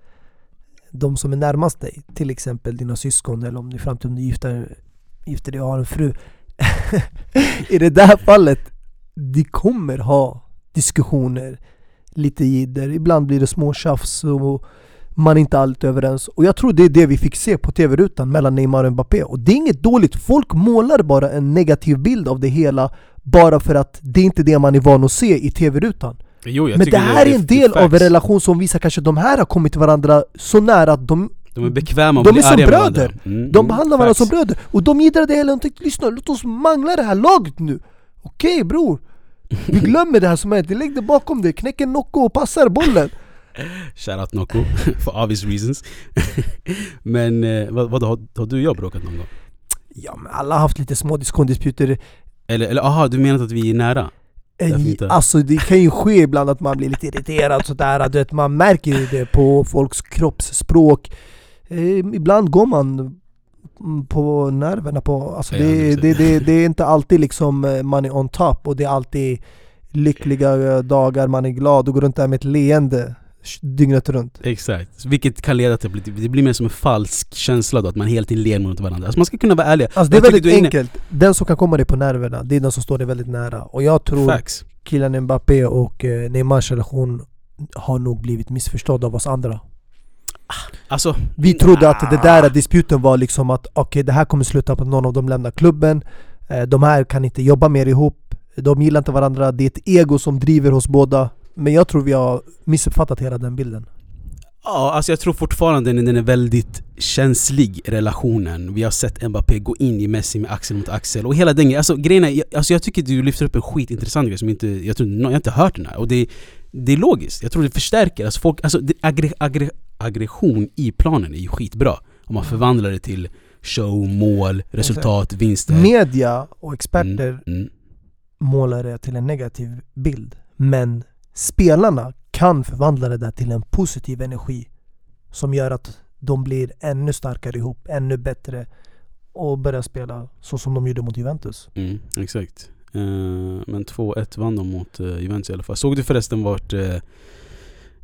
de som är närmast dig, till exempel dina syskon eller om du i framtiden gifter dig och har en fru. I det där fallet, de kommer ha diskussioner, lite jidder, ibland blir det små tjafs och man är inte alltid överens. Och jag tror det är det vi fick se på TV-rutan mellan Neymar och Mbappé. Och det är inget dåligt, folk målar bara en negativ bild av det hela bara för att det är inte det man är van att se i TV-rutan. Men det här är en del av en relation som visar kanske att de här har kommit varandra så nära att de, De är bekväma och de är som bröder. varandra. Mm, de mm, behandlar varandra facts. som bröder. Och de giddrade hela och tänkte lyssna, låt oss mangla det här laget nu. Okej bror, Vi glömmer det här som hänt, lägg det bakom dig, knäck en Nocco och passar bollen! Shoutout Nocco, for obvious reasons. men eh, vad, vad, har, har du och jag bråkat någon gång? Ja men alla har haft lite små diskondisputer Eller, eller aha, du menar att vi är nära? Alltså det kan ju ske ibland att man blir lite irriterad sådär, du vet, man märker ju det på folks kroppsspråk Ibland går man mm, på nerverna på, alltså Ja, det, det det, det, är inte alltid liksom eh, man är on top och det är alltid lyckliga eh, dagar, man är glad och går runt där med ett leende dygnet runt Exakt, vilket kan leda till att det blir- mer som en falsk känsla då, att man hela tiden ler mot varandra. Alltså man ska kunna vara ärlig. Alltså det är väldigt är enkelt, den som kan komma dig på nerverna, det är den som står dig väldigt nära Och jag tror Facts. killen Mbappé och eh, Neymars relation har nog blivit missförstådd av oss andra Alltså, Vi trodde att det där disputen var liksom att okej det här kommer sluta på att någon av dem lämnar klubben. Eh, De här kan inte jobba mer ihop. De gillar inte varandra, det är ett ego som driver hos båda. Men jag tror vi har missuppfattat hela den bilden Ja, alltså jag tror fortfarande den den är väldigt känslig, relationen. Vi har sett Mbappé gå in i Messi med axel mot axel och hela den grejen. Alltså grejen är, jag- alltså jag tycker du lyfter upp en skitintressant grej som inte, jag tror, jag har inte hört den här. Och det, det är logiskt, jag tror det förstärker. Alltså folk, alltså aggre, aggre, aggression i planen är ju skitbra. Om man förvandlar det till show, mål, resultat, vinster. Media och experter Mm, mm. målar det till en negativ bild Men spelarna kan förvandla det där till en positiv energi Som gör att de blir ännu starkare ihop, ännu bättre och börjar spela så som de gjorde mot Juventus Mm, exakt. Eh, men 2-1 vann de mot uh, Juventus i alla fall. Såg du förresten vart... eh,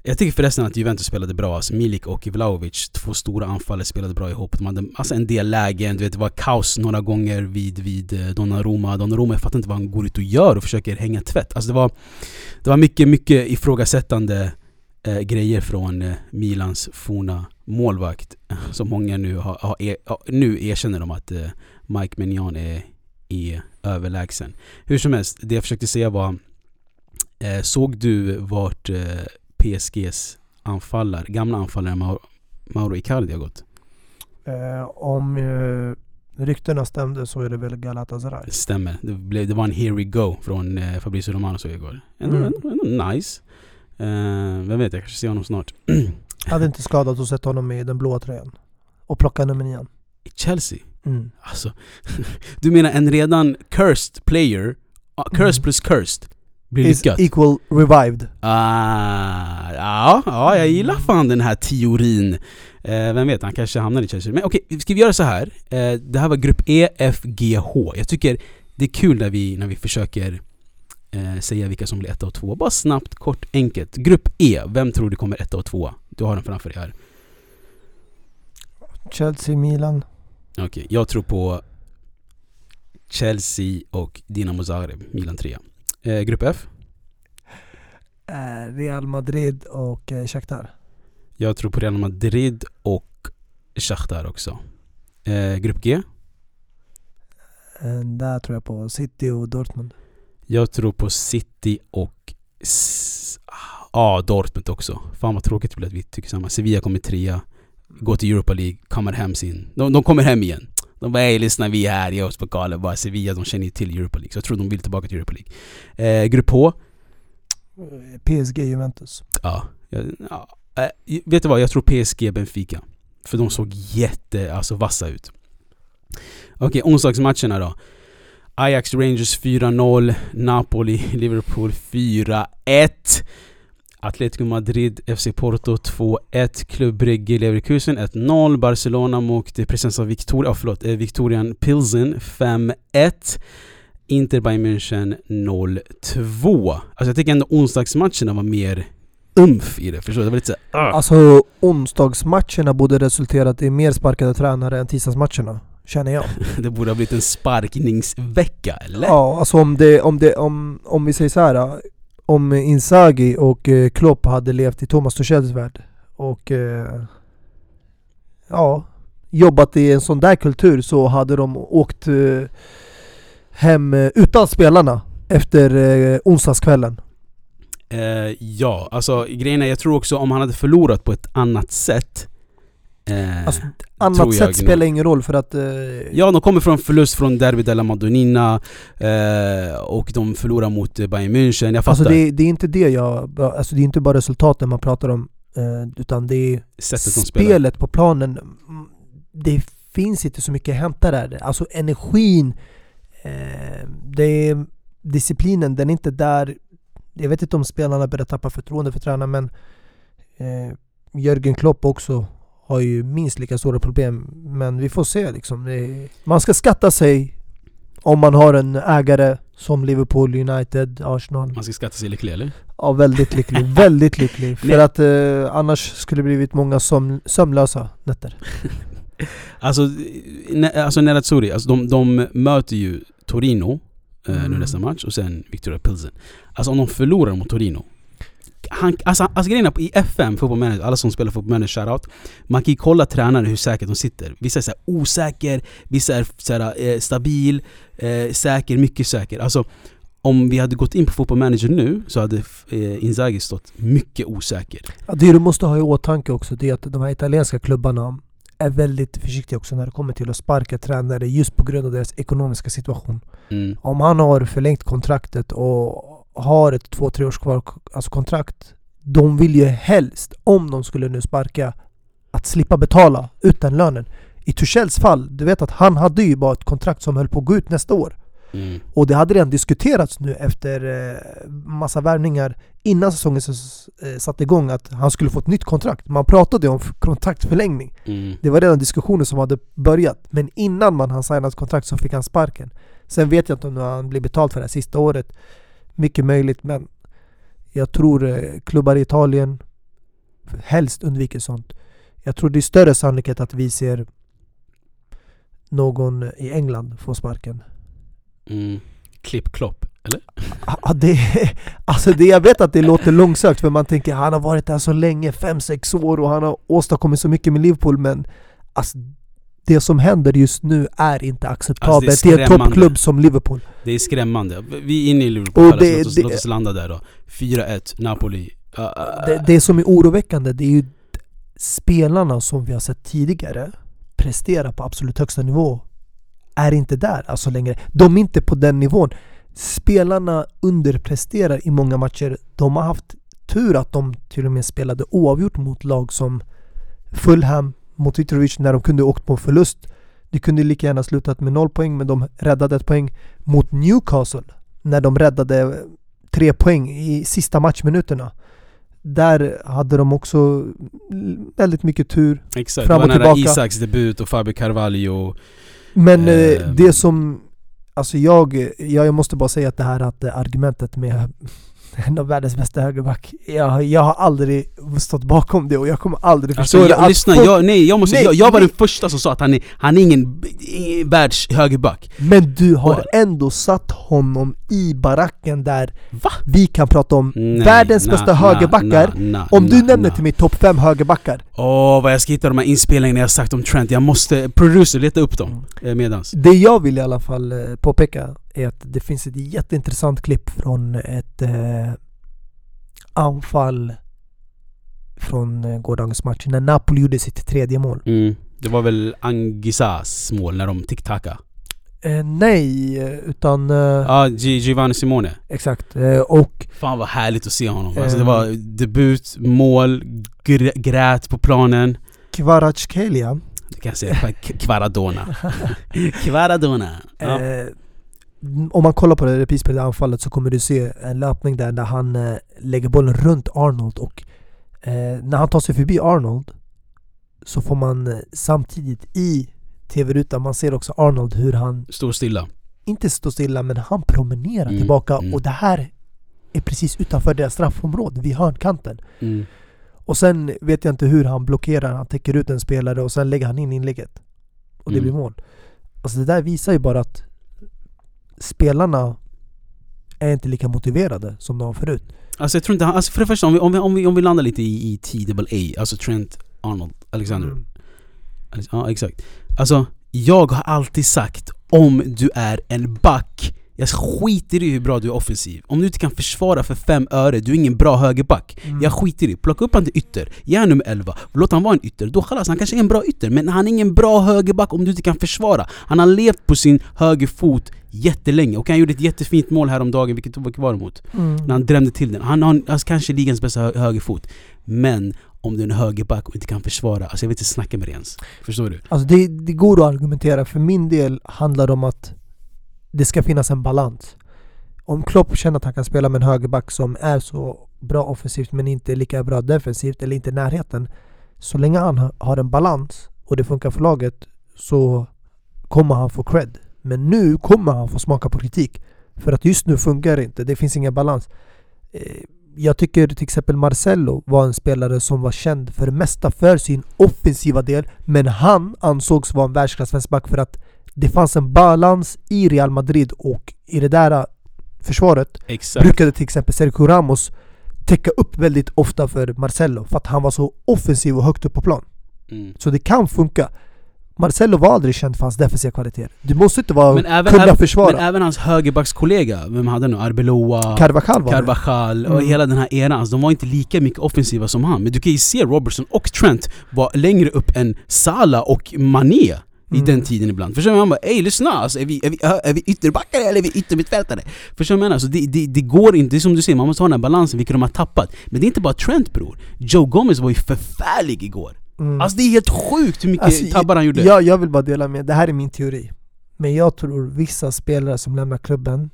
jag tycker förresten att Juventus spelade bra. Alltså Milik och Vlahovic, två stora anfallare, spelade bra ihop. De hade alltså en del lägen, du vet det var kaos några gånger vid, vid eh, Donnarumma. Donnarumma, jag fattar inte vad han går ut och gör och försöker hänga tvätt. Alltså det var, det var mycket, mycket ifrågasättande eh, grejer från eh, Milans forna målvakt. Som många nu, har, har, er, nu erkänner de att eh, Mike Mignon är, är överlägsen. Hur som helst, det jag försökte säga var eh, Såg du vart eh, PSGs anfallare, gamla anfallare Mauro, Mauro Icardi har gått? eh, Om eh, ryktena stämde så är det väl Galatasaray Det stämmer. Det, blev, det var en here we go från eh, Fabrizio Romano såg jag igår. Ändå, Mm. ändå, ändå nice. Eh, vem vet, jag kanske ser honom snart. Hade inte skadat att sätta honom i den blåa tröjan och plocka nummer nian I Chelsea? mm. Alltså, du menar en redan cursed player, ah, cursed Mm. plus cursed, blir Is lyckat? equal revived Ah, ja, ja, jag gillar fan den här teorin. Eh, vem vet, han kanske hamnar i Chelsea. Men okej, ska vi göra så här? Eh, det här var grupp E, F, G, H. Jag tycker det är kul när vi, när vi försöker eh, säga vilka som blir etta och två. Bara snabbt, kort, enkelt. Grupp E, vem tror du kommer etta och tvåa? Du har den framför dig här. Chelsea, Milan Okej, jag tror på Chelsea och Dinamo Zagreb, Milan 3. Eh, grupp F? eh, Real Madrid och eh, Shakhtar Jag tror på Real Madrid och Shakhtar också. Eh, grupp G? eh, Där tror jag på City och Dortmund Jag tror på City och... Ja, Dortmund också. Fan vad tråkigt det blir att vi tycker samma. Sevilla kommer trea, går till Europa League, kommer hem sin... De, de kommer hem igen. De bara ey lyssna vi är här, ge oss pokalen. Bara Sevilla, de känner ju till Europa League. Så jag tror de vill tillbaka till Europa League. Eh, grupp H? PSG, Juventus Ja. ja. Eh, vet du vad? Jag tror PSG Benfica. För de såg jätte, alltså vassa ut. Okej, onsdagsmatcherna då. Ajax Rangers 4-0. Napoli Liverpool 4-1. Atletico Madrid FC Porto 2-1. Club Brugge Leverkusen 1-0. Barcelona mot Presenza Victoria, oh, förlåt, eh, Victorian Pilsen 5-1. Inter Bayern München 0-2. Alltså jag tycker ändå onsdagsmatcherna var mer umf i det, förstår du? Det var lite såhär... Uh. Alltså onsdagsmatcherna borde resulterat i mer sparkade tränare än tisdagsmatcherna Känner jag Det borde ha blivit en sparkningsvecka, eller? Ja, alltså om det, om det, om, om vi säger så här. Om Inzaghi och eh, Klopp hade levt i Thomas Tuchels värld och eh, ja, jobbat i en sån där kultur så hade de åkt eh, hem utan spelarna efter eh, onsdagskvällen. Eh, ja, alltså grejen är, jag tror också om han hade förlorat på ett annat sätt Eh, Alltså, annat sätt spelar ingen roll för att... Eh, Ja, de kommer från förlust från Derby della Madonnina eh, och de förlorar mot eh, Bayern München. Jag fattar. alltså det, det är inte det jag... Alltså det är inte bara resultaten man pratar om. Eh, utan det är Sättet spelet på planen. Det finns inte så mycket att hämta där. Alltså energin, eh, det är, disciplinen, den är inte där. Jag vet inte om spelarna börjar tappa förtroende för tränaren men Jörgen Klopp också har ju minst lika stora problem. Men vi får se liksom. Man ska skatta sig om man har en ägare som Liverpool, United, Arsenal. Man ska skatta sig lycklig eller? Ja, väldigt lycklig. väldigt lycklig. För att eh, annars skulle det blivit många sömn, sömnlösa nätter. Alltså, ne, alltså Nerazzurri, alltså de, de möter ju Torino eh, nu Mm. nästa match och sen Victoria Pilsen. Alltså om de förlorar mot Torino han, alltså, alltså grejen är i FM, Football Manager, alla som spelar Football Manager shoutout Man kan ju kolla tränare hur säkert de sitter Vissa är så osäker, vissa är så här, eh, stabil, eh, säker, mycket säker Alltså om vi hade gått in på Football Manager nu så hade eh, Inzaghi stått mycket osäker Ja, det du måste ha i åtanke också det är att de här italienska klubbarna är väldigt försiktiga också när det kommer till att sparka tränare just på grund av deras ekonomiska situation. mm. Om han har förlängt kontraktet och har ett två, tre års kvar alltså kontrakt. De vill ju helst, om de skulle nu sparka, att slippa betala ut den lönen. I Tuchels fall, du vet att han hade ju bara ett kontrakt som höll på att gå ut nästa år. Mm. Och det hade redan diskuterats nu efter eh, massa värvningar innan säsongen eh, satte igång att han skulle få ett nytt kontrakt. Man pratade om kontraktförlängning. Mm. Det var redan diskussioner som hade börjat. Men innan man hann signa ett kontrakt så fick han sparken. Sen vet jag inte om han blir betalt för det här sista året. Mycket möjligt men jag tror eh, klubbar i Italien helst undviker sånt. Jag tror det är större sannolikhet att vi ser någon i England få sparken. Mm. Klipp klopp, eller? Ja, det, alltså det, jag vet att det låter långsökt för man tänker han har varit där så länge, 5-6 år och han har åstadkommit så mycket med Liverpool men alltså, det som händer just nu är inte acceptabelt Alltså, det är i en skrämmande. toppklubb som Liverpool. Det är skrämmande. Vi är inne i Liverpool, Och det- låt, oss, det- låt oss landa där då. 4-1, Napoli. Uh, Det, det som är oroväckande det är ju spelarna som vi har sett tidigare prestera på absolut högsta nivå är inte där alltså längre. De är inte på den nivån. Spelarna underpresterar i många matcher. De har haft tur att de till och med spelade oavgjort mot lag som Fulham mot Mitrovic när de kunde åkt på förlust. Det kunde lika gärna slutat med noll poäng men de räddade ett poäng mot Newcastle när de räddade tre poäng i sista matchminuterna. Där hade de också väldigt mycket tur. exakt, fram det och var nära tillbaka. Isaks debut och Fabio Carvalho. Men eh, Ehm. det som... Alltså jag, jag måste bara säga att det här att eh, argumentet med en av världens bästa högerback. Jag, jag har aldrig stått bakom det och jag kommer aldrig Alltså, förstå det. jag, lyssna, folk- jag, nej, jag, måste, Nej, jag, jag var nej. den första som sa att han är, han är ingen, ingen världs högerback. Men du har Och- ändå satt honom i baracken där Va? vi kan prata om Nej, världens na, bästa na, högerbackar. na, om du nämner till mig topp fem högerbackar. Åh, vad jag ska hitta de här inspelningarna jag sagt om Trent. Jag måste, producer, leta upp dem eh, medans. Det jag vill i alla fall eh, påpeka är att det finns ett jätteintressant klipp från ett eh, anfall från eh, gårdagens match när Napoli gjorde sitt tredje mål. Mm. Det var väl Angisas mål när de tick-tacka. Eh, nej, utan... Eh, Ja, Gi- Giovanni Simone. Exakt. Eh, och Fan vad härligt att se honom. Alltså, det Eh. var debut, mål, gr- grät på planen. Kvaratskhelia Det kan jag säga, Kvaradona. Kvaradona. Ja. Eh, om man kollar på det reprisspelade anfallet så kommer du se en löpning där, där han eh, lägger bollen runt Arnold och eh, när han tar sig förbi Arnold så får man eh, samtidigt i tv-rutan, man ser också Arnold hur han Står stilla. inte står stilla men han promenerar Mm, tillbaka mm. och det här är precis utanför deras straffområde vid hörnkanten. Mm. Och sen vet jag inte hur han blockerar, han täcker ut en spelare och sen lägger han in inlägget. Och det Mm. blir mål. Alltså det där visar ju bara att spelarna är inte lika motiverade som de var förut. Alltså jag tror inte han, alltså för det första om vi, om vi, om vi, om vi landar lite i, i TAA, alltså Trent Arnold Alexander. Mm. Alex- Ja exakt. Alltså, jag har alltid sagt om du är en back Jag skiter i hur bra du är offensiv. Om du inte kan försvara för fem öre, du är ingen bra högerback. Mm. Jag skiter i Plocka upp han till ytter, ge han nummer 11, låt han vara en ytter. Då kallas han kanske är en bra ytter, men han är ingen bra högerback om du inte kan försvara. Han har levt på sin högerfot jättelänge och han gjorde ett jättefint mål häromdagen, vilket vilket var det mot? Mm. När han drämde till den. Han har alltså, kanske ligans bästa hö högerfot. Men om du är en högerback och inte kan försvara, alltså jag vill inte snacka med dig ens. Förstår du? Alltså det, det går att argumentera. För min del handlar det om att det ska finnas en balans. Om Klopp känner att han kan spela med en högerback som är så bra offensivt men inte lika bra defensivt eller inte i närheten. Så länge han ha- har en balans och det funkar för laget så kommer han få cred. Men nu kommer han få smaka på kritik. För att just nu funkar det inte, det finns ingen balans. Jag tycker till exempel Marcelo var en spelare som var känd för det mesta för sin offensiva del Men han ansågs vara en världsklass vänsterback för att det fanns en balans i Real Madrid och i det där äh, försvaret Exakt. brukade till exempel Sergio Ramos täcka upp väldigt ofta för Marcelo för att han var så offensiv och högt upp på plan. Mm. Så det kan funka. Marcelo var aldrig känd för hans defensiva kvaliteter. Du måste inte vara Men även, kunna även, försvara. men även hans högerbackskollega, vem hade nu? Arbeloa, Carvajal var det. Carvajal och Mm. hela den här eran, alltså, de var inte lika mycket offensiva som han. Men du kan ju se Robertson och Trent var längre upp än Salah och Mané i Mm. den tiden ibland. Förstår du? Man bara ey lyssna, alltså, är, vi, är, vi, är vi ytterbackare eller är vi yttermittfältare? Förstår du vad jag menar? Så det, det, det går inte, det är som du säger, man måste ha den här balansen, vilket de har tappat. Men det är inte bara Trent bror. Joe Gomez var ju förfärlig igår. Mm. Alltså det är helt sjukt hur mycket Alltså, tabbar han gjorde. Jag, jag vill bara dela med, det här är min teori. Men jag tror vissa spelare som lämnar klubben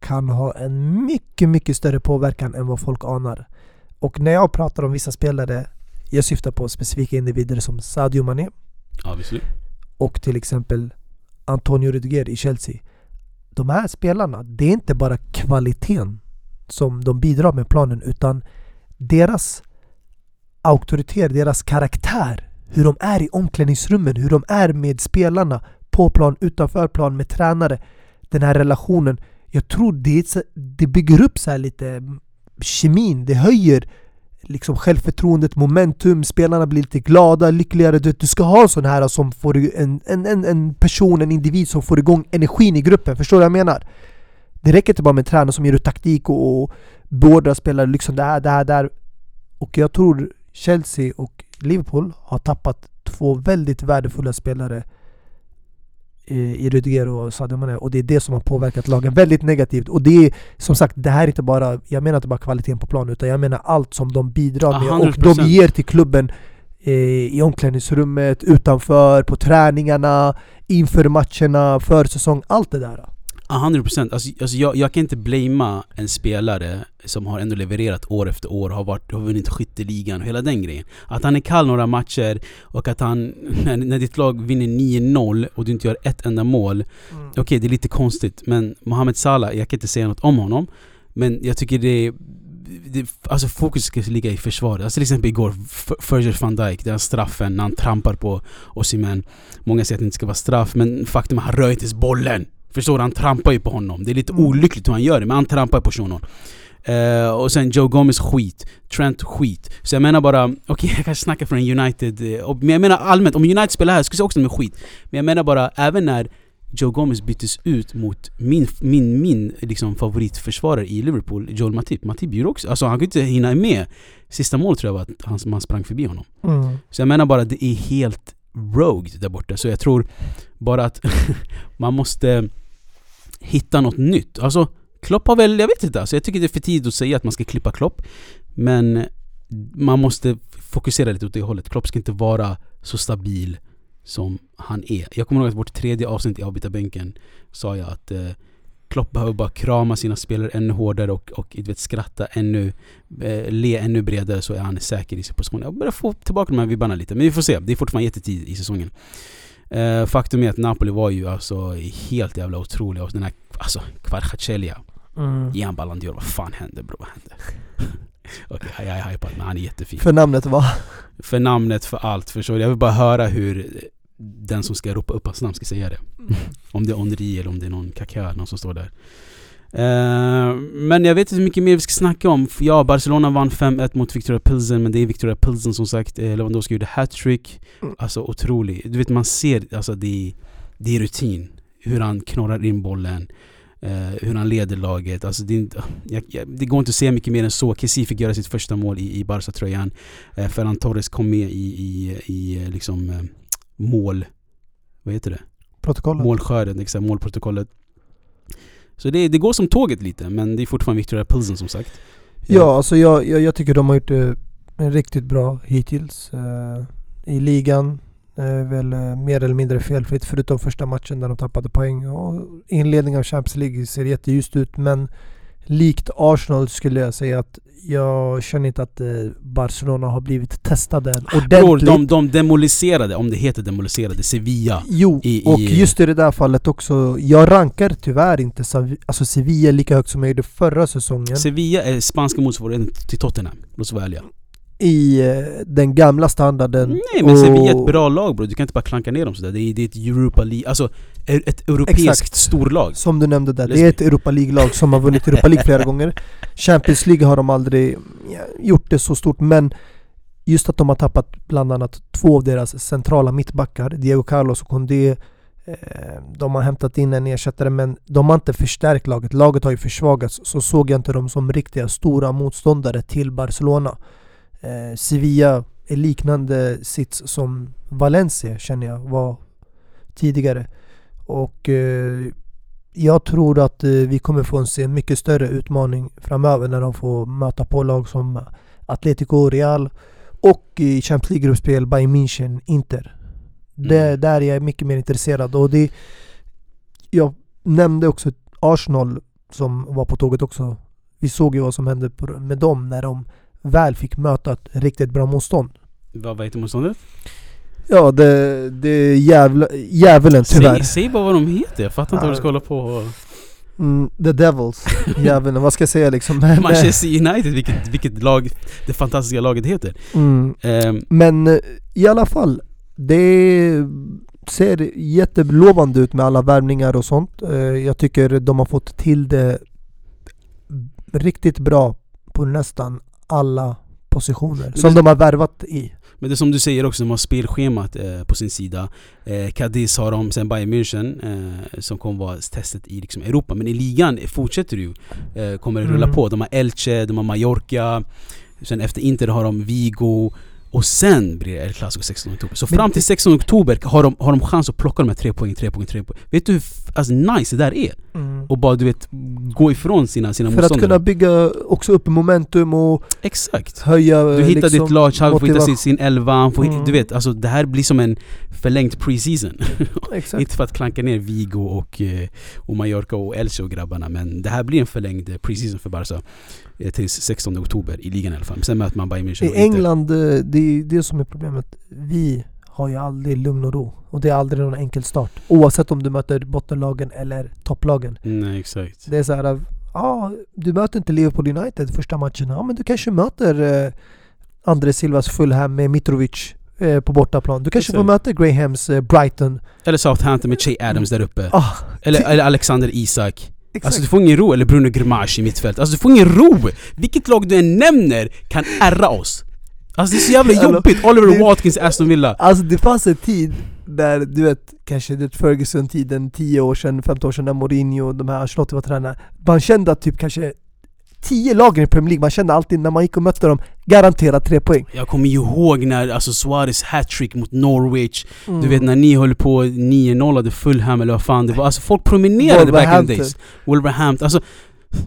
kan ha en mycket, mycket större påverkan än vad folk anar. Och när jag pratar om vissa spelare, jag syftar på specifika individer som Sadio Mané Obviously. och till exempel Antonio Rudiger i Chelsea. De här spelarna, det är inte bara kvaliteten som de bidrar med planen utan deras auktoritet, deras karaktär. Hur de är i omklädningsrummen, hur de är med spelarna på plan, utanför plan, med tränare. Den här relationen. Jag tror det, det bygger upp så här lite kemin, det höjer liksom självförtroendet, momentum, spelarna blir lite glada, lyckligare. Du, du ska ha en sån här som får en, en, en, en person, en individ som får igång energin i gruppen. Förstår du vad jag menar? Det räcker inte bara med en tränare som ger ut taktik och, och beordrar spelare liksom det här, det här, där. Och jag tror Chelsea och Liverpool har tappat två väldigt värdefulla spelare i i Rudiger och Sadio Mané och det är det som har påverkat lagen väldigt negativt och det är som sagt, det här är inte bara, jag menar inte bara kvaliteten på plan utan jag menar allt som de bidrar med och 100%. de ger till klubben eh, i omklädningsrummet, utanför, på träningarna, inför matcherna, försäsong, allt det där. Ja, 100% alltså, alltså jag, jag kan inte blamea en spelare som har ändå levererat år efter år, har, varit, har vunnit skytteligan och hela den grejen. Att han är kall några matcher och att han, när, när ditt lag vinner 9-0 och du inte gör ett enda mål, okej det är lite konstigt men Mohamed Salah, jag kan inte säga något om honom, men jag tycker det är det, alltså fokus ska ligga i försvaret. Alltså till exempel igår, F- Virgil van Dijk, den straffen när han trampar på Osimhen. Många säger att det inte ska vara straff, men faktum är att han rör inte ens bollen. Förstår du? Han trampar ju på honom. Det är lite Mm. olyckligt hur han gör det, men han trampar på shunon. Eh, och sen Joe Gomez skit, Trent skit. Så jag menar bara, okej jag kanske snackar från United, eh, och- men jag menar allmänt, om United spelar här skulle jag också med skit. Men jag menar bara, även när Joe Gomez byttes ut mot min, min, min liksom favoritförsvarare i Liverpool, Joel Matip. Matip gjorde också, alltså han kunde inte hinna med. Sista målet tror jag var att han, man sprang förbi honom. Mm. Så jag menar bara, det är helt rogued där borta. Så jag tror bara att man måste hitta något nytt. Alltså, Klopp har väl, jag vet inte, alltså jag tycker det är för tidigt att säga att man ska klippa Klopp. Men man måste fokusera lite åt det hållet. Klopp ska inte vara så stabil som han är. Jag kommer ihåg att vårt tredje avsnitt i avbytarbänken sa jag att eh, Klopp behöver bara krama sina spelare ännu hårdare och, och du vet, skratta ännu, eh, le ännu bredare så är han säker i sin position. Jag börjar få tillbaka de här vibbarna lite, men vi får se. Det är fortfarande jättetid i säsongen. Eh, faktum är att Napoli var ju alltså helt jävla otroliga och den här, alltså Kvaratskhelia, Mm. ge han Ballon d'Or, vad fan hände bro? Vad hände? Okej, jag är hypad men han är jättefin. För namnet var... För namnet, för allt, förstår du? Jag vill bara höra hur den som ska ropa upp hans namn ska säga det. Om det är Henri eller om det är någon Kaká, någon som står där. Eh, men jag vet inte hur mycket mer vi ska snacka om. Ja, Barcelona vann 5-1 mot Victoria Pilsen, men det är Victoria Pilsen som sagt. Eh, Lewandowski gjorde hattrick. Mm. Alltså otrolig. Du vet man ser, alltså det är, det är rutin. Hur han knorrar in bollen. eh, hur han leder laget. Alltså det, inte- jag, jag, det går inte att se mycket mer än så. Kessie fick göra sitt första mål i, i Barca-tröjan. Eh, Ferran Torres kom med i, i, i liksom eh, mål... Vad heter det? Protokollet. Målskörden, exakt, målprotokollet. Så det, det går som tåget lite, men det är fortfarande Victoria Pilsen som sagt. Ja, alltså jag, jag, jag tycker de har gjort eh, det riktigt bra hittills. Uh, I ligan uh, väl uh, mer eller mindre felfritt förutom första matchen där de tappade poäng. Och inledningen av Champions League ser jätteljust ut men likt Arsenal skulle jag säga att jag känner inte att eh, Barcelona har blivit testade Bror, ordentligt. de, de demoliserade, om det heter demoliserade, Sevilla. Jo, i- och i- just i det där fallet också. Jag rankar tyvärr inte alltså Sevilla lika högt som jag gjorde förra säsongen. Sevilla är spanska motsvarigheten till Tottenham, låt oss vara ärliga. I eh, den gamla standarden. Nej men och- Sevilla är ett bra lag bror, du kan inte bara klanka ner dem sådär. Det är, det är ett Europa League, alltså ett europeiskt Exakt. storlag. Som du nämnde där, det är ett Europa League-lag som har vunnit Europa League flera gånger. Champions League har de aldrig gjort det så stort, men just att de har tappat bland annat två av deras centrala mittbackar, Diego Carlos och Condé. eh, De har hämtat in en ersättare men de har inte förstärkt laget. Laget har ju försvagats. Så såg jag inte dem som riktiga stora motståndare till Barcelona. Eh, Sevilla är liknande sits som Valencia känner jag var tidigare. Och eh, jag tror att eh, vi kommer få se en mycket större utmaning framöver när de får möta på lag som Atletico, Real och i Champions League-gruppspel Bayern München, Inter. Det, Mm. där är jag mycket mer intresserad och det Jag nämnde också Arsenal som var på tåget också. Vi såg ju vad som hände med dem när de väl fick möta ett riktigt bra motstånd. Vad heter motståndet? Ja, det, det är jävla, djävulen tyvärr. Säg, säg bara vad de heter, jag fattar inte vad du ska hålla på och... Mm, the Devils, djävulen, vad ska jag säga liksom? Men, Manchester United, vilket, vilket lag det fantastiska laget heter. mm, Ehm, men eh, i alla fall, det ser jättelovande ut med alla värvningar och sånt. Eh, Jag tycker de har fått till det riktigt bra på nästan alla positioner som det- de har värvat i. Men det är som du säger också, de har spelschemat eh, på sin sida. Eh, Cadiz har de, sen Bayern München eh, som kommer vara testet i liksom, Europa. Men i ligan fortsätter ju, eh, kommer det rulla Mm. på. De har Elche, de har Mallorca, sen efter Inter har de Vigo och sen blir det El Clasico 16 oktober. Så Men fram till 16 oktober har de, har de chans att plocka de här tre poäng, tre poäng, tre poäng. Vet du hur alltså, nice det där är? Och bara du vet, gå ifrån sina, sina För att motståndare. kunna bygga också upp momentum och Exakt. höja Du hittar liksom, ditt lag, Xavi får hitta sin, sin elva, han får, Mm. du vet, alltså det här blir som en förlängd preseason. Exakt. Inte för att klanka ner Vigo och, eh, och Mallorca och Elche och grabbarna men det här blir en förlängd eh, preseason för Barca eh, till 16 oktober i ligan i alla fall. Sen möter man Bayern München I. England, det är det som är problemet. Vi har ju aldrig lugn och ro. Och det är aldrig någon enkel start. Oavsett om du möter bottenlagen eller topplagen. Nej exakt. Det är så här, ja, du möter inte Liverpool United första matchen. Ja, men du kanske möter eh, André Silvas Fulham med Mitrovic eh, på bortaplan. Du kanske får möta Grahams eh, Brighton. Eller Southampton med Che Adams där uppe. Ah, Eller, eller Alexander Isak. exakt. Alltså du får ingen ro, eller Bruno Grimash i mittfält. Alltså du får ingen ro! Vilket lag du än nämner kan ärra oss. Alltså det är så jävla jobbigt. Oliver Watkins, Aston Villa. Alltså det fanns en tid där, du vet, kanske det Ferguson-tiden, 10 år sedan, 15 år sedan när Mourinho och de här Ancelotti var tränare. Man kände att typ kanske 10 lagen i Premier League, man kände alltid när man gick och mötte dem, garanterat tre poäng. Jag kommer ihåg när alltså Suarez hattrick mot Norwich Mm. Du vet när ni höll på 9-0 Fulham eller vad fan det var. Alltså folk promenerade back in days. Wolverhampton. Alltså,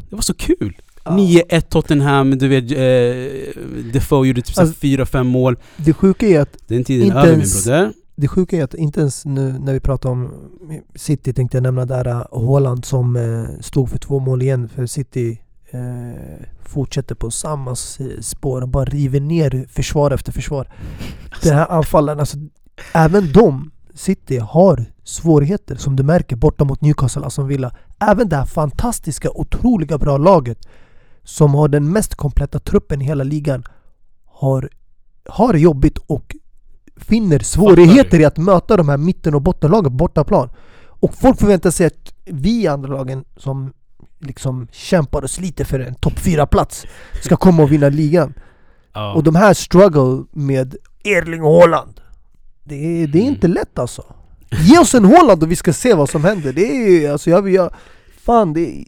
det var så kul. Ja. 9-1 Tottenham, du vet eh, Defoe gjorde typ Alltså, 4-5 mål. Det sjuka är att Den tiden inte är över min ens- broder. Det sjuka är att inte ens nu när vi pratar om City tänkte jag nämna där uh, Haaland som eh, stod för två mål igen för City eh, fortsätter på samma spår och bara river ner försvar efter försvar. Den här anfallaren, alltså även de, City, har svårigheter som du märker borta mot Newcastle, Aston Villa. Även det här fantastiska, otroliga bra laget som har den mest kompletta truppen i hela ligan har, har det jobbigt och finner svårigheter i att möta de här mitten och bottenlagen på bortaplan. Och folk förväntar sig att vi andra lagen som liksom kämpar och sliter för en topp 4-plats ska komma och vinna ligan. Ja. Och de här struggle med Erling Haaland. Det är, det är Mm. inte lätt alltså. Ge oss en Haaland och vi ska se vad som händer. Det är alltså jag, jag fan det...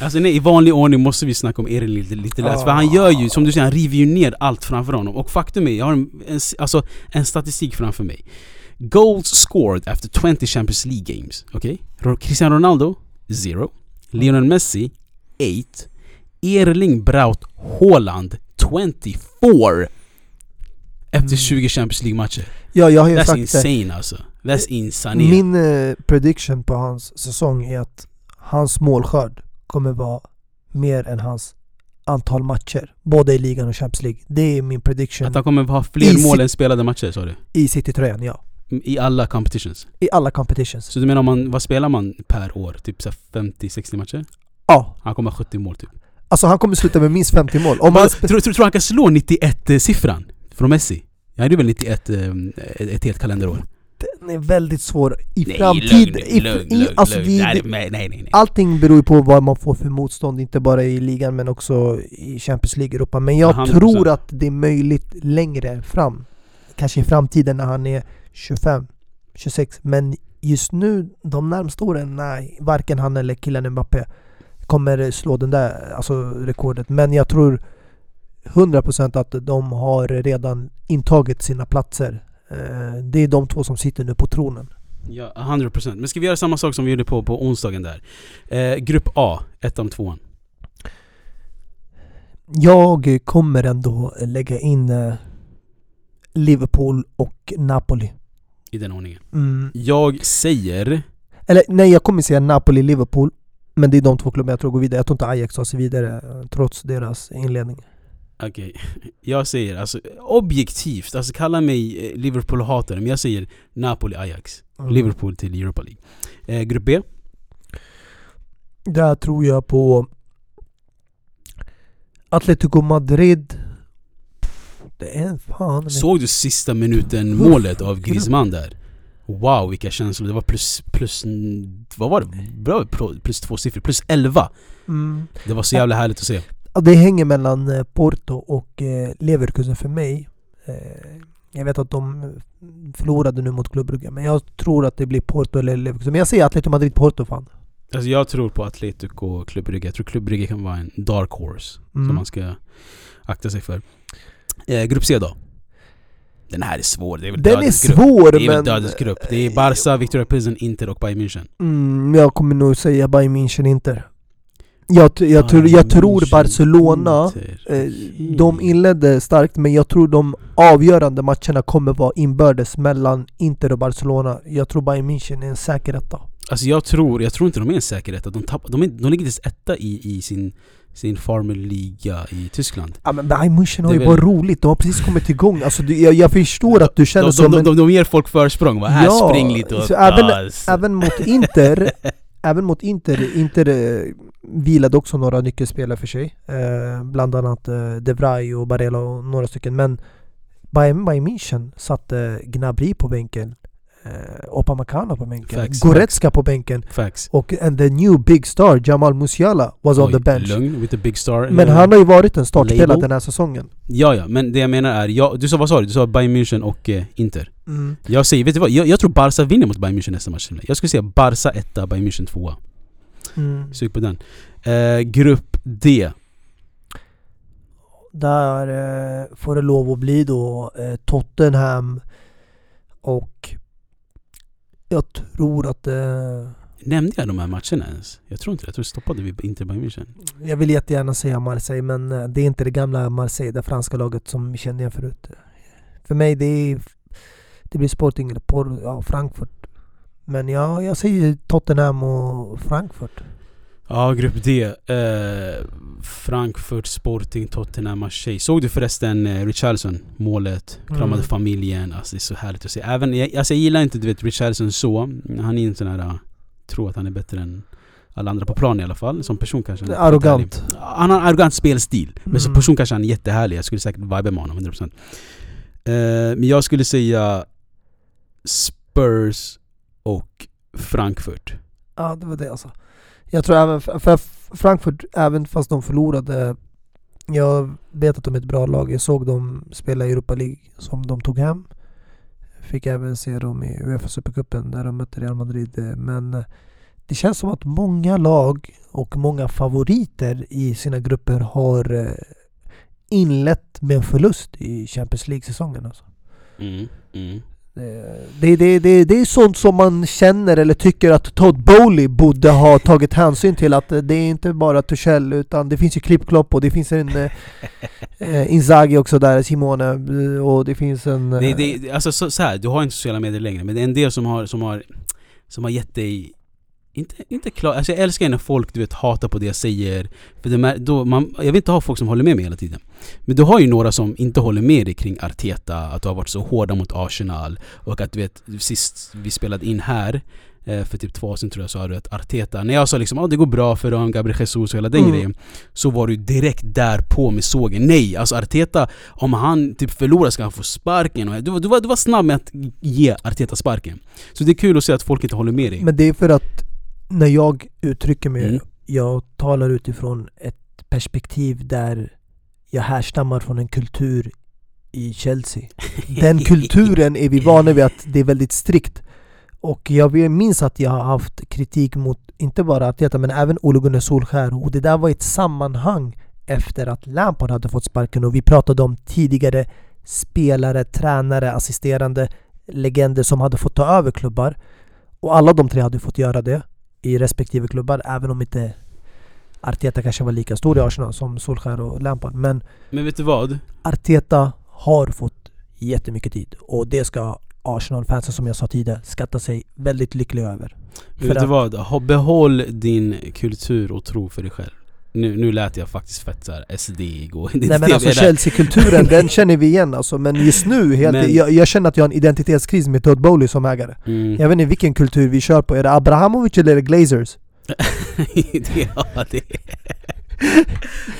Alltså nej, i vanlig ordning måste vi snacka om Erin lite, lite lätt. För han gör ju, som du säger, han river ju ner allt framför honom. Och faktum är, jag har en, en, alltså, en statistik framför mig. Goals scored after 20 Champions League games. Okej? Okay? Cristiano Ronaldo, 0. Lionel Messi, 8. Erling Braut Haaland, 24. Efter 20 Champions League-matcher. Ja, jag har ju That's sagt det. insane alltså. That's insane. Min eh, prediction på hans säsong är att hans målskörd kommer vara mer än hans antal matcher. Både i ligan och Champions League. Det är min prediction Att han kommer ha fler I mål än spelade matcher sa du? i City-tröjan, ja. I alla competitions? I alla competitions. Så du menar man, vad spelar man per år? Typ så här 50-60 matcher? Ja. Han kommer ha 70 mål typ. Alltså han kommer sluta med minst 50 mål. Om Man, han tror, tror, tror han kan slå 91-siffran? Från Messi? Jag hade väl 91 eh, ett helt kalenderår? Den är väldigt svår i Nej, framtid. lugn, i, lugn, i, lugn, alltså lugn. vi, nej, nej, nej, nej. Allting beror ju på vad man får för motstånd, inte bara i ligan men också i Champions League Europa. Men jag 100%. tror att det är möjligt längre fram. Kanske i framtiden när han är 25, 26. Men just nu, de närmsta åren, nej. Varken han eller killen Mbappé kommer slå den där alltså, rekordet. Men jag tror 100% att de har redan intagit sina platser. Eh, Det är de två som sitter nu på tronen. Ja, 100% Men ska vi göra samma sak som vi gjorde på, på onsdagen där? Eh, grupp A, ettan, tvåan. Jag kommer ändå lägga in eh, Liverpool och Napoli. I den ordningen. Mm. Jag säger... Eller nej, jag kommer säga Napoli-Liverpool. Men det är de två klubbarna jag tror går vidare. Jag tror inte Ajax tar sig vidare eh, trots deras inledning. Okej, jag säger alltså objektivt, alltså kalla mig eh, Liverpool-hatare, men jag säger Napoli-Ajax. Mm. Liverpool till Europa League. Eh, grupp B? Där tror jag på Atletico Madrid. Det är fan... Såg du sista minuten målet av Griezmann där? Wow vilka känslor, det var plus, plus, vad var det? Bra, plus två siffror, plus 11! Mm. Det var så jävla härligt att se. Det hänger mellan eh, Porto och eh, Leverkusen för mig. Eh, jag vet att de förlorade nu mot Club Brugge, men jag tror att det blir Porto eller Leverkusen. Men jag säger Atletico Madrid-Porto fan. Alltså jag tror på Atletico och Club Brugge. Jag tror Club Brugge kan vara en dark horse Mm. som man ska akta sig för. Eh, grupp C då? Den här är svår. Det är väl Den är dödens grupp. svår Det är väl men... dödens grupp. Det är Barca, Victoria Pilsen, Inter och Bayern München. Mm, jag kommer nog säga Bayern München Inter. Jag, jag, tror- jag tror Barcelona, eh, de inledde starkt men jag tror de avgörande matcherna kommer vara inbördes mellan Inter och Barcelona. Jag tror Bayern München är en säker etta. Alltså jag tror, jag tror inte de är en säker etta. De, tapp, de, är, de ligger inte etta i, i sin, sin Farmer-liga i Tyskland. Ja men Bayern München har ju väl- bara roligt, de har precis kommit igång. Alltså, du, jag, jag förstår att du känner De, de, en... de, de ger folk försprång va? Här, Ja, spring lite och... så även- Även mot Inter, även mot Inter, Inter eh, vilade också några nyckelspelare för sig. Eh, bland annat eh, De Vrij och Barella och några stycken. Men Bayern, Bayern München satte Gnabry på bänken. Eh, Opamecano på bänken. Facts, Goretzka på bänken. Facts. Och and the new big star Jamal Musiala was on Oj, the bench. Lugn, with the big star. Men han har ju varit en startspelare den här säsongen. Ja, ja, men det jag menar är, jag, du sa vad sa du? Du sa Bayern München och eh, Inter. Mm. Jag säger, vet du vad? Jag, jag tror Barca vinner mot Bayern München nästa match. Jag skulle säga Barca etta, Bayern München tvåa. Mm. Sug på den. Eh, grupp D. Där eh, får det lov att bli då eh, Tottenham och jag tror att eh, Nämnde jag de här matcherna ens? Jag tror inte det. Jag tror stoppade vi inte Bayern München. jag vill jättegärna säga Marseille men eh, det är inte det gamla Marseille, det franska laget som vi kände igen förut. För mig det är det blir Sporting eller Por, ja, Frankfurt. Men ja, jag säger Tottenham och Frankfurt. Ja, grupp D. Eh, Frankfurt, Sporting, Tottenham, Marseille. Såg du förresten eh, Richarlison? Målet, kramade Mm. familjen. Alltså det är så härligt att se. Även, jag, alltså jag gillar inte du vet Richarlison så. Han är en sån här... Uh, tror att han är bättre än alla andra på plan i alla fall. Som person kanske han är Arrogant. Han har en arrogant spelstil. Men som Mm. person kanske han är jättehärlig. Jag skulle säkert viba med honom 100%. Eh, men jag skulle säga Spurs och Frankfurt. Ja, det var det alltså. Jag tror även, för Frankfurt, även fast de förlorade Jag vet att de är ett bra lag. Jag såg dem spela i Europa League som de tog hem. Fick även se dem i Uefa Supercupen där de mötte Real Madrid. Men eh, det känns som att många lag och många favoriter i sina grupper har eh, inlett med en förlust i Champions League-säsongen. Alltså. Mm, mm. Eh, Det, det, det, det är sånt som man känner eller tycker att Todd Bowley borde ha tagit hänsyn till att det är inte bara Tuchel utan det finns ju Klipp Klopp och det finns en eh, eh, Inzaghi också där, Simone eh, och det finns en... Det, det, alltså så, så här, du har inte sociala medier längre men det är en del som har, som har, som har gett dig inte, inte klart, alltså jag älskar när folk du vet hatar på det jag säger För det, är- då, man, jag vill inte ha folk som håller med mig hela tiden Men du har ju några som inte håller med dig kring Arteta, att du har varit så hårda mot Arsenal Och att du vet, sist vi spelade in här eh, för typ två år sedan tror jag sa du att Arteta, när jag sa liksom att det går bra för dem, Gabriel Jesus och hela den Mm. grejen Så var du direkt där på med sågen. Nej, alltså Arteta, om han typ förlorar ska han få sparken. Och du, du, var, du var snabb med att ge Arteta sparken. Så det är kul att se att folk inte håller med dig. Men det är för att när jag uttrycker mig, Mm. jag talar utifrån ett perspektiv där jag härstammar från en kultur i Chelsea. Den kulturen är vi vana vid att det är väldigt strikt. Och jag minns att jag har haft kritik mot inte bara Arteta men även Ole Gunnar Solskär och det där var ett sammanhang efter att Lampard hade fått sparken och vi pratade om tidigare spelare, tränare, assisterande legender som hade fått ta över klubbar. Och alla de tre hade fått göra det i respektive klubbar även om inte Arteta kanske var lika stor i Arsenal som Solskär och Lampard. Men Men vet du vad? Arteta har fått jättemycket tid och det ska Arsenal-fansen som jag sa tidigare skatta sig väldigt lyckliga över. Men vet du vad? Ha, behåll din kultur och tro för dig själv. Nu, nu lät jag faktiskt fett såhär SD och Nej men alltså Chelsea-kulturen, den känner vi igen alltså. Men just nu, helt, Men- jag, jag känner att jag har en identitetskris med Todd Bowley som ägare. Mm. Jag vet inte vilken kultur vi kör på, är det Abrahamovic eller Glazers? ja, det...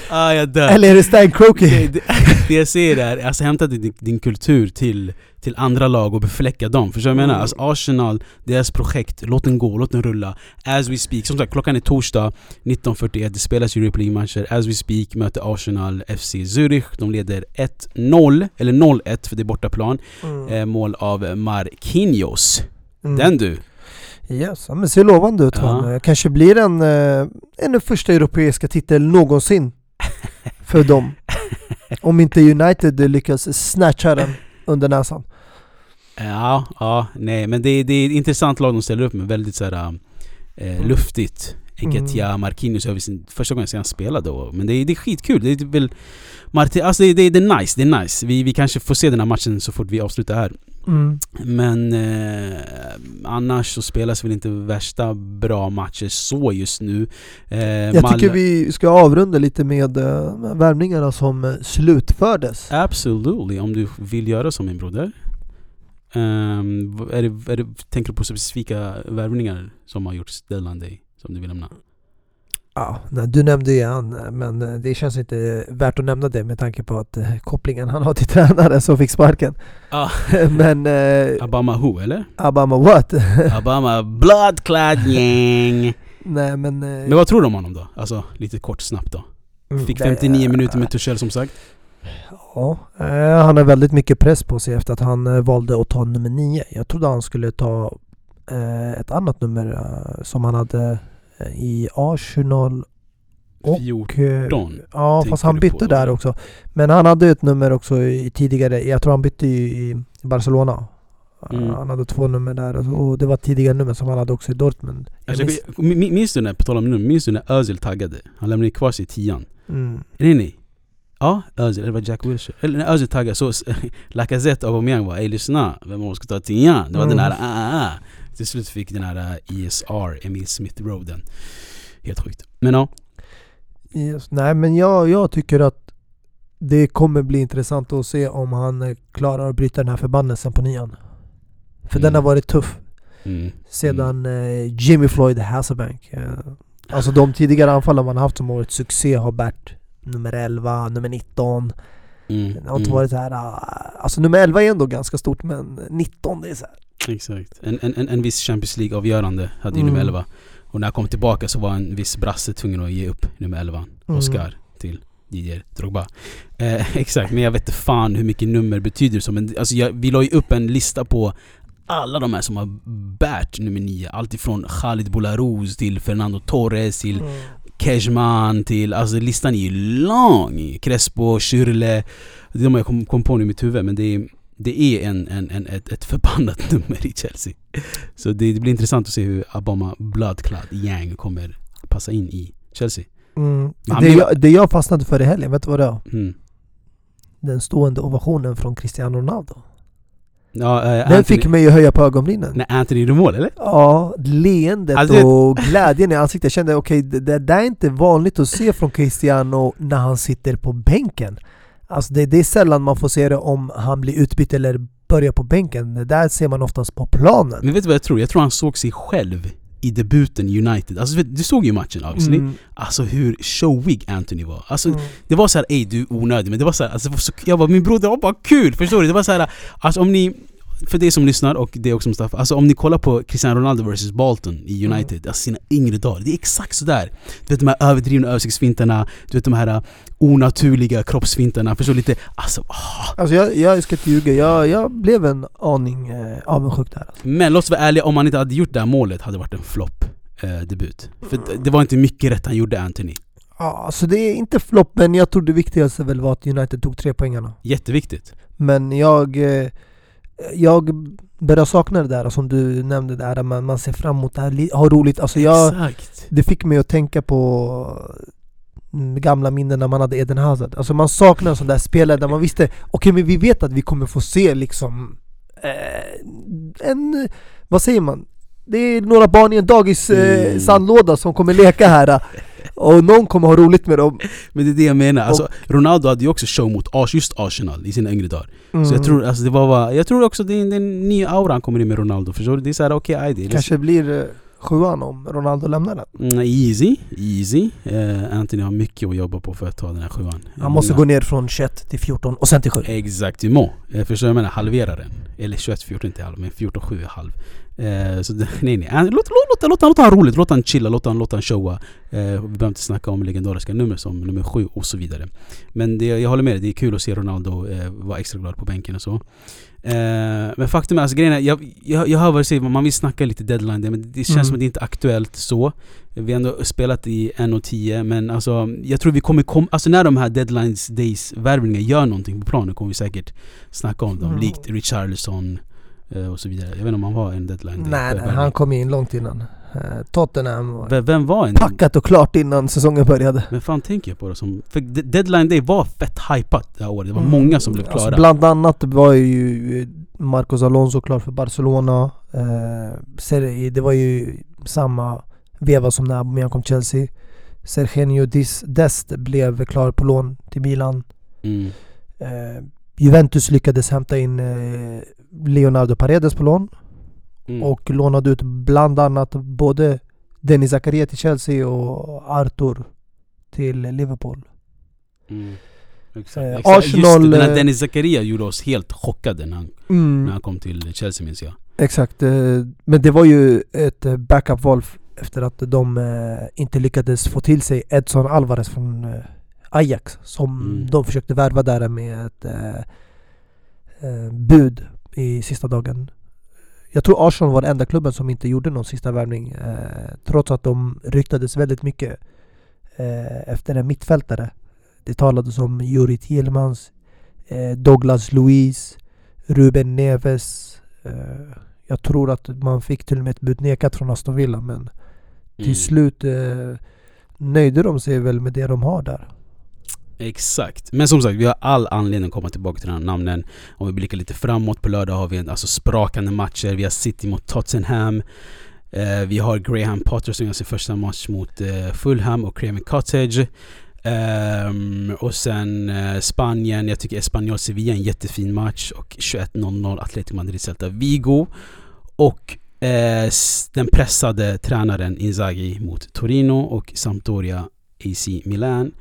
ah, jag dör. Eller är det Stan Kroenke? det, det, det jag säger är, alltså hämta din, din kultur till, till andra lag och befläcka dem. Förstår du vad jag menar? Alltså Arsenal, deras projekt, låt den gå, låt den rulla. As we speak, som sagt klockan är torsdag 19.41, det spelas Europa League-matcher. As we speak möter Arsenal FC Zürich. De leder 1-0, eller 0-1 för det är bortaplan. Eh, mål av Marquinhos. Mm. Den du! Yes, ja, men ser lovande ut. Ja. Kanske blir en, eh, en första europeiska titel någonsin för dem. Om inte United lyckas snatcha den under näsan. Ja, ja, nej men det, det är ett intressant lag de ställer upp med. Väldigt såhär eh, luftigt. Enketia, Marquinhos, jag visste inte- första gången han spela då. Men det är, det är skitkul. Det är väl... Martin, alltså det, det, det är nice, det är nice. Vi, vi kanske får se den här matchen så fort vi avslutar här. Mm. Men eh, annars så spelas väl inte värsta bra matcher så just nu. Eh, Jag Malmö- tycker vi ska avrunda lite med uh, värvningarna som eh, slutfördes. Absolutely, om du vill göra som min broder. Vad- är det, är det, tänker du på specifika värvningar som har gjorts deadline day som du vill nämna? Ja, du nämnde ju han, men eh, det känns inte värt att nämna det med tanke på att eh, kopplingen han har till tränaren som fick sparken. Ah. men eh, Obama who eller? Abama what? Obama bloodclad gäng! nej men... eh, Men vad tror du om honom då? Alltså lite kort snabbt då. mm, Fick det- 59 minuter med Tuchel som sagt. Ja, eh, han har väldigt mycket press på sig efter att han eh, valde att ta nummer nio. Jag trodde han skulle ta eh, ett annat nummer eh, som han hade eh, i Arsenal och... 14. eh, ja, fast han bytte där också. Men han hade ett nummer också i tidigare, jag tror han bytte i, Barcelona. Mm. Han hade två nummer där och- det var tidigare nummer som han hade också i Dortmund. Alltså, minns- minns du när, på tal om nummer, minns du när Özil taggade? Han lämnade kvar sig i tian. mm. Nej nej. Ja, Özil, eller var Jack Wilshere? Eller när Özil taggade så Lacazette och Aubameyang var Ey lyssna, vem av oss ska ta tian? Det var den Mm. här ah, ah, ah. Till slut fick den här eh, ESR, Emil Smith Rowe den. Helt sjukt. Men ja. Yes. Nej men jag, jag tycker att det kommer bli intressant att se om han eh, klarar att bryta den här förbannelsen på nian. För den Mm. har varit tuff Mm. sedan eh, Jimmy Floyd Hasselbank. Alltså de tidigare anfallen man haft som har varit succé har bärt nummer 11, nummer 19. Mm. Det har inte Mm. varit så här... ah, alltså nummer 11 är ändå ganska stort men 19 det är så här. Exakt. En, en, en, en viss Champions League-avgörande hade ju Mm. nummer 11. Och när han kom tillbaka så var en viss brasse tvungen att ge upp nummer 11. Mm. Oscar till Didier Drogba. Eh, exakt, men jag vet inte fan hur mycket nummer betyder så. Men alltså jag, vi la ju upp en lista på alla de här som har bärt nummer nio. Alltifrån Khalid Boularus till Fernando Torres till Mm. Kejman till... Alltså listan är ju lång! Crespo, Schürrle. Det är de jag kom, kom på nu i mitt huvud men det är, det är en, en, en, ett, ett förbannat nummer i Chelsea. Så det, det blir intressant att se hur Abama Bloodclad Yang kommer passa in i Chelsea. Mm. Det, jag, det jag fastnade för i helgen, vet du vad det var? Mm. Den stående ovationen från Cristiano Ronaldo. Ja, eh, Den Anthony, fick mig att höja på ögonbrynen. När Anthony gjorde mål eller? Ja, leendet Alltså, och glädjen i ansiktet. Jag kände okej, det, det där är inte vanligt att se från Cristiano när han sitter på bänken. Alltså det, det är sällan man får se det om han blir utbytt eller börjar på bänken. Det där ser man oftast på planen. Men vet du vad jag tror? Jag tror han såg sig själv i debuten i United. Alltså du såg ju matchen obviously. Mm. Alltså hur showig Anthony var. Alltså Mm. det var så här, ej du är onödig, men det var så här, alltså, så, jag bara min bror det var bara kul, förstår du? Det var så här, alltså om ni för dig som lyssnar och det också Mustafa, alltså om ni kollar på Cristiano Ronaldo vs Bolton i United, alltså sina yngre dagar, det är exakt sådär. Du vet de här överdrivna översiktsfintarna, du vet de här uh, onaturliga kroppsfintarna, förstår? Lite, alltså ah. Alltså jag, jag ska inte ljuga, jag, jag blev en aning eh, avundsjuk där. Alltså. Men låt oss vara ärliga, om han inte hade gjort det här målet hade det varit en flopp eh, debut. För det- det var inte mycket rätt han gjorde Anthony. Ja, alltså det är inte flopp, men jag tror det viktigaste väl var att United tog tre poängarna. Jätteviktigt. Men jag, eh, jag börjar sakna det där som du nämnde där, man, man ser fram emot det här, li- ha roligt. Alltså jag, Exakt. det fick mig att tänka på mm, gamla minnen när man hade Eden Hazard. Alltså man saknar en sån där spelare där man visste, okej men vi vet att vi kommer få se liksom eh, en, vad säger man? Det är några barn i en dagis eh, Mm. sandlåda som kommer leka här och någon kommer ha roligt med dem. Men det är det jag menar, alltså, Ronaldo hade ju också show mot just Arsenal i sina yngre dagar. Mm. Så jag tror, alltså, det var, jag tror också det är en, det är en ny aura han kommer in med Ronaldo, förstår du? Det är såhär, okej, okay, det Kanske blir eh, sjuan om Ronaldo lämnar den. Mm, easy, easy. Eh, Anthony har mycket att jobba på för att ta den här sjuan. Han måste Många- gå ner från 21 till 14 och sen till 7. Exactement. Eh, förstår du jag menar? Halvera den. Eller 21, 14 inte halv, men 14, 7 är halv. Eh, så nej nej. Han- Låt, låt, låt, låt, låt han ha roligt, låt han chilla, låt han, låt han showa. Eh, vi behöver inte snacka om legendariska nummer som nummer 7 och så vidare. Men det, jag håller med dig, det är kul att se Ronaldo eh, vara extra glad på bänken och så. Eh, men faktum är, alltså grejen är, jag, jag, jag hör vad du säger, man vill snacka lite deadline där, men det känns Mm. som att det inte är aktuellt så. Vi har ändå spelat i 1.10 men alltså jag tror vi kommer komma, alltså när de här deadlines days värvningarna gör någonting på planen kommer vi säkert snacka om dem. Mm. Likt Richarlison eh, och så vidare. Jag vet inte om han var en deadline day Nej, nej, han kom in långt innan. Eh, Tottenham var Vem, vem var en... packat och klart innan säsongen började. Vem fan tänker jag på då som... För de- deadline day var fett hypat det här året. Det var Mm. många som blev klara. Alltså, bland annat var ju Marcos Alonso klar för Barcelona. Eh, det var ju samma veva som när Aubameyang kom till Chelsea. Sergenio Dest blev klar på lån till Milan. Mm. Eh, Juventus lyckades hämta in eh, Leonardo Paredes på lån Mm. och lånade ut bland annat både Denis Zakaria till Chelsea och Arthur till Liverpool. Mm. Exakt. Eh, Exakt. Just Arsenal, det, den här eh, Dennis Zakaria gjorde oss helt chockade när han, Mm. när han kom till Chelsea minns jag. Exakt, eh, men det var ju ett eh, backup-val efter att de eh, inte lyckades få till sig Edson Alvarez från eh, Ajax som Mm. de försökte värva där med ett bud i sista dagen. Jag tror Arsenal var den enda klubben som inte gjorde någon sista värvning eh, trots att de ryktades väldigt mycket eh, efter en mittfältare. Det talades om Juri Tillmans, eh, Douglas Luiz, Ruben Neves. Eh, jag tror att man fick till och med ett bud nekat från Aston Villa men till Mm. slut eh, nöjde de sig väl med det de har där. Exakt. Men som sagt, vi har all anledning att komma tillbaka till de här namnen. Om vi blickar lite framåt, på lördag har vi en, alltså sprakande matcher. Vi har City mot Tottenham. Eh, vi har Graham Potter som gör sin första match mot eh, Fulham och Craven Cottage. Um, och sen uh, Spanien, jag tycker Espanyol Sevilla är en jättefin match. Och 21.00 Atletico Madrid Celta Vigo. Och uh, den pressade tränaren Inzaghi mot Torino och Sampdoria AC Milan.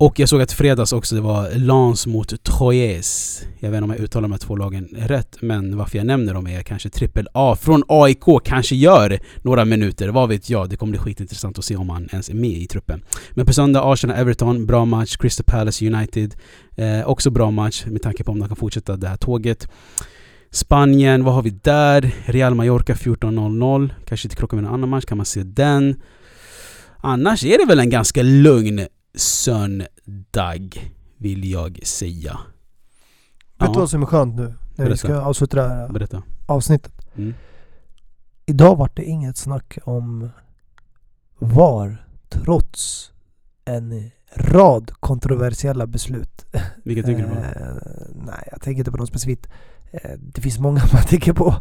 Och jag såg att fredags också det var Lens mot Troyes. Jag vet inte om jag uttalar de här två lagen rätt, men varför jag nämner dem är kanske trippel A från AIK kanske gör några minuter, vad vet jag? Det kommer bli skitintressant att se om han ens är med i truppen. Men på söndag Arsenal-Everton, bra match. Crystal Palace United, eh, också bra match med tanke på om de kan fortsätta det här tåget. Spanien, vad har vi där? Real Mallorca 14.00. Kanske inte krockar med någon annan match, kan man se den? Annars är det väl en ganska lugn söndag, vill jag säga. Vet du vad som är skönt nu? När vi Berätta. ska avsluta det här Berätta. avsnittet. Mm. Idag var det inget snack om VAR trots en rad kontroversiella beslut. Vilka tänker du på? Eh, nej, jag tänker inte på något specifikt. Eh, det finns många man tänker på.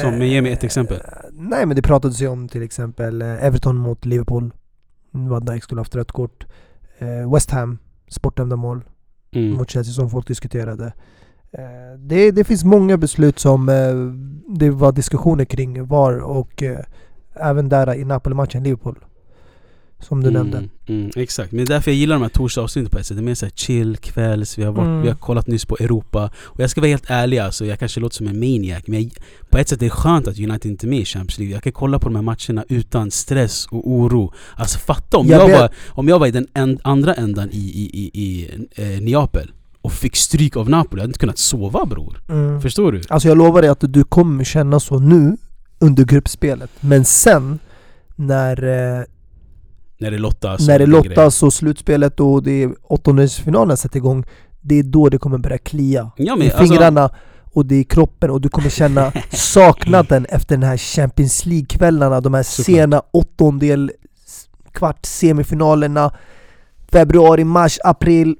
Som, men ge mig ett exempel. Eh, nej, men det pratades ju om till exempel Everton mot Liverpool. Van Dijk skulle haft rött kort. Eh, West Ham, sportdömda mål Mm. mot Chelsea som folk diskuterade. Eh, Det, det finns många beslut som eh, det var diskussioner kring VAR och även där i Napoli-matchen, Liverpool. Som du nämnde. Mm, mm, exakt, men det är därför jag gillar de här torsdagsavsnitten på ett sätt. Det är mer såhär chill, kvälls, vi har, varit, Mm. vi har kollat nyss på Europa. Och jag ska vara helt ärlig alltså, jag kanske låter som en maniac, men jag, på ett sätt är det skönt att United inte är med i Champions League. Jag kan kolla på de här matcherna utan stress och oro. Alltså fatta om Jag jag, var, om jag var i den en, andra ändan i, i, i, i eh, Neapel och fick stryk av Napoli, jag hade inte kunnat sova bror. Mm. Förstår du? Alltså jag lovar dig att du kommer känna så nu under gruppspelet. Men sen när, eh, När det lottas. när det lottas och slutspelet och det är åttondelsfinalen sätter igång. Det är då det kommer börja klia. Ja, men I alltså- fingrarna och det är kroppen och du kommer känna saknaden efter den här Champions League-kvällarna, de här sena åttondel, kvart, semifinalerna, februari, mars, april.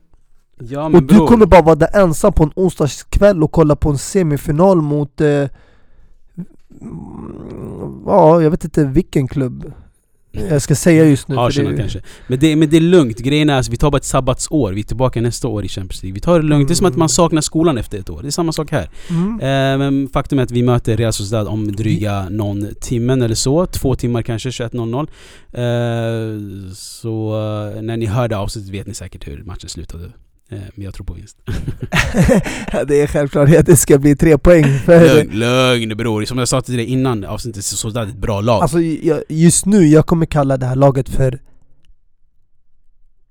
Ja, och du bror. kommer bara vara där ensam på en onsdagskväll och kolla på en semifinal mot eh, mm, Ja, jag vet inte vilken klubb jag ska säga just nu. för Arsenal det- kanske. Men det, men det är lugnt. Grejen är att vi tar bara ett sabbatsår. Vi är tillbaka nästa år i Champions League. Vi tar det lugnt. Det är som att man saknar skolan efter ett år. Det är samma sak här. Mm. Eh, men faktum är att vi möter Real Sociedad om dryga någon timmen eller så. Två timmar kanske, 21.00. Eh, så eh, när ni hör det avsnittet vet ni säkert hur matchen slutade. Eh, men jag tror på vinst. det är självklart att det ska bli tre poäng. För lugn, lugn bror. Som jag sa till dig innan avsnittet, så är ett bra lag. Alltså just nu, jag kommer kalla det här laget för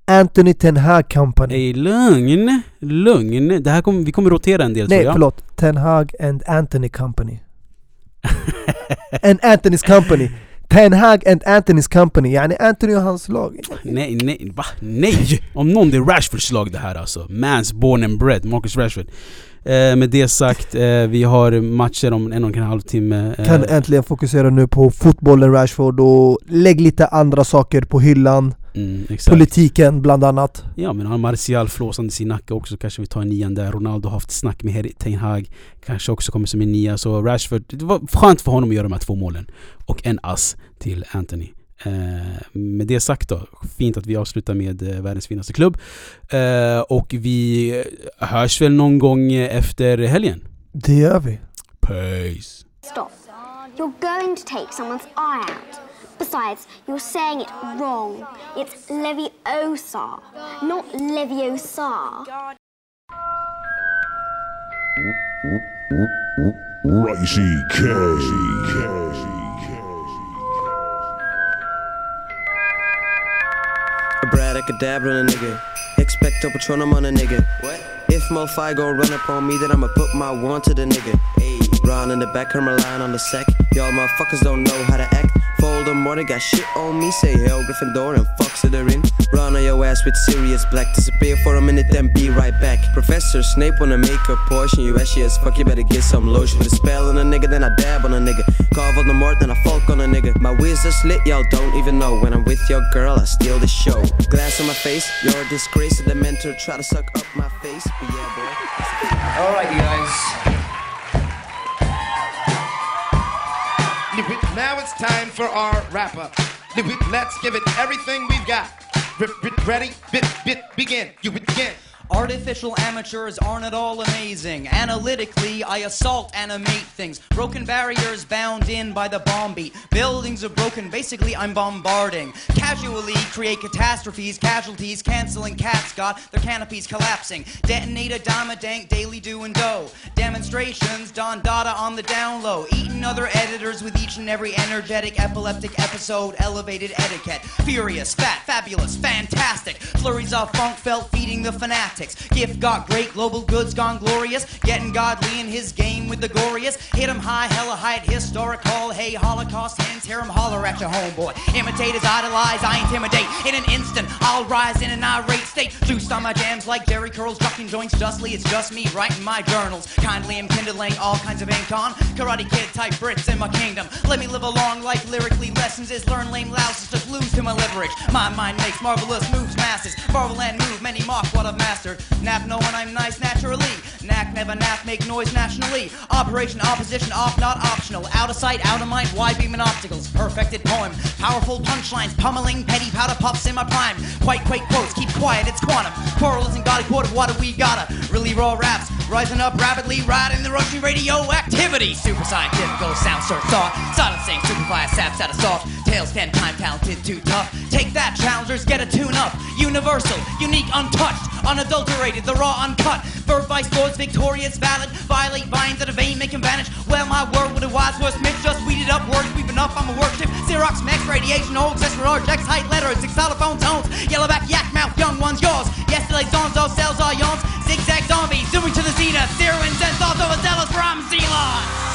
Anthony Ten Hag Company. Ey, lugn, lugn. Det här kommer, vi kommer rotera en del Nej tror jag. förlåt, Ten Hag and Anthony Company. and Anthony's Company. Ten Hag and Anthony's Company, yani Anthony och hans lag. Nej, nej, va? Nej! Om någon, det är Rashfords lag det här alltså. Mans born and bred, Marcus Rashford. Eh, med det sagt, eh, vi har matcher om en och en halv timme. Eh, Kan äntligen fokusera nu på fotbollen Rashford och lägg lite andra saker på hyllan. Mm. Politiken bland annat. Ja men har Martial flåsande sin nacke också, kanske vi tar en nian där. Ronaldo har haft snack med Harry Ten Hag, kanske också kommer som en nia. Så Rashford, det var skönt för honom att göra de här två målen. Och en ass till Anthony. Eh, med det sagt då, fint att vi avslutar med eh, världens finaste klubb. Eh, och vi hörs väl någon gång efter helgen. Det gör vi. Peace! Stop. You're going to take someone's eye out. Besides, you're saying it wrong. It's Leviosa, not Leviosa. Righty K. Abracadabra on a nigga. Expecto Patronum on a nigga. What? If Mofi gon' run up on me, then I'ma put my one to the nigga. Ayy. Ron in the back, Hermaline on the sack. Y'all motherfuckers don't know how to act. They got shit on me. Say hell, Gryffindor and fuck Slytherin. Run on your ass with Sirius Black. Disappear for a minute, then be right back. Professor Snape wanna make a portion. You ashy as fuck, you better get some lotion. A spell on a nigga, then I dab on a nigga. Carve on the mort, then I fuck on a nigga. My wizard's lit, y'all don't even know. When I'm with your girl, I steal the show. Glass on my face, you're a disgrace. To the mentor try to suck up my face. But yeah, boy. All right, you guys. Now it's time for our wrap up. Let's give it everything we've got. Ready? Bit, bit, begin. You begin. Artificial amateurs aren't at all amazing. Analytically, I assault, animate things. Broken barriers bound in by the bomb beat. Buildings are broken, basically, I'm bombarding. Casually create catastrophes, casualties, canceling cats got their canopies collapsing. Detonate a dime a dank, daily do and do. Demonstrations, Don Dada on the down low. Eating other editors with each and every energetic, epileptic episode, elevated etiquette. Furious, fat, fabulous, fantastic. Flurries of funk felt feeding the fanatic. Politics. Gift got great, global goods gone glorious. Getting godly in his game with the glorious. Hit 'em high, hella height, historical. Hey, Holocaust hands, hear 'em holler at your homeboy. Imitators idolize, I intimidate. In an instant, I'll rise in an irate state. Juiced on my jams like Jerry Curls, ducking joints justly. It's just me writing my journals. Kindly am kindling all kinds of ink on. Karate Kid type Brits in my kingdom. Let me live a long life lyrically. Lessons is learn lame louses, just lose to my leverage. My mind makes marvelous moves, masses. Marvel and move, many mock what I've mastered. Nap no one I'm nice naturally. Knack never nap, make noise nationally. Operation opposition off, not optional. Out of sight, out of mind, wide beam and obstacles. Perfected poem. Powerful punchlines, pummeling petty powder puffs in my prime. Quite quake quotes, keep quiet, it's quantum. Quarrel isn't got a of what do we gotta. Really raw raps, rising up rapidly, riding the rushing radioactivity. Super scientific, sound search thought. Silencing, superfly saps out of soft. Tails ten time talented, too tough. Take that, challengers, get a tune up. Universal, unique, untouched, unadulterated, unadulterated, the raw uncut. Birth by sports, victorious, valid. Violate vines that a vein make him vanish. Well, my word, what a wise words mix. Just weeded up words, we've enough. I'm a worship. Xerox, max radiation, all accessory objects, height letters, six xylophone tones. Yellowback, yak mouth, young ones, yours. Yesterday's songs, all cells, all yawns. Zigzag zombies, zooming to the zenith. Zero and sense, over zealous from Zelon.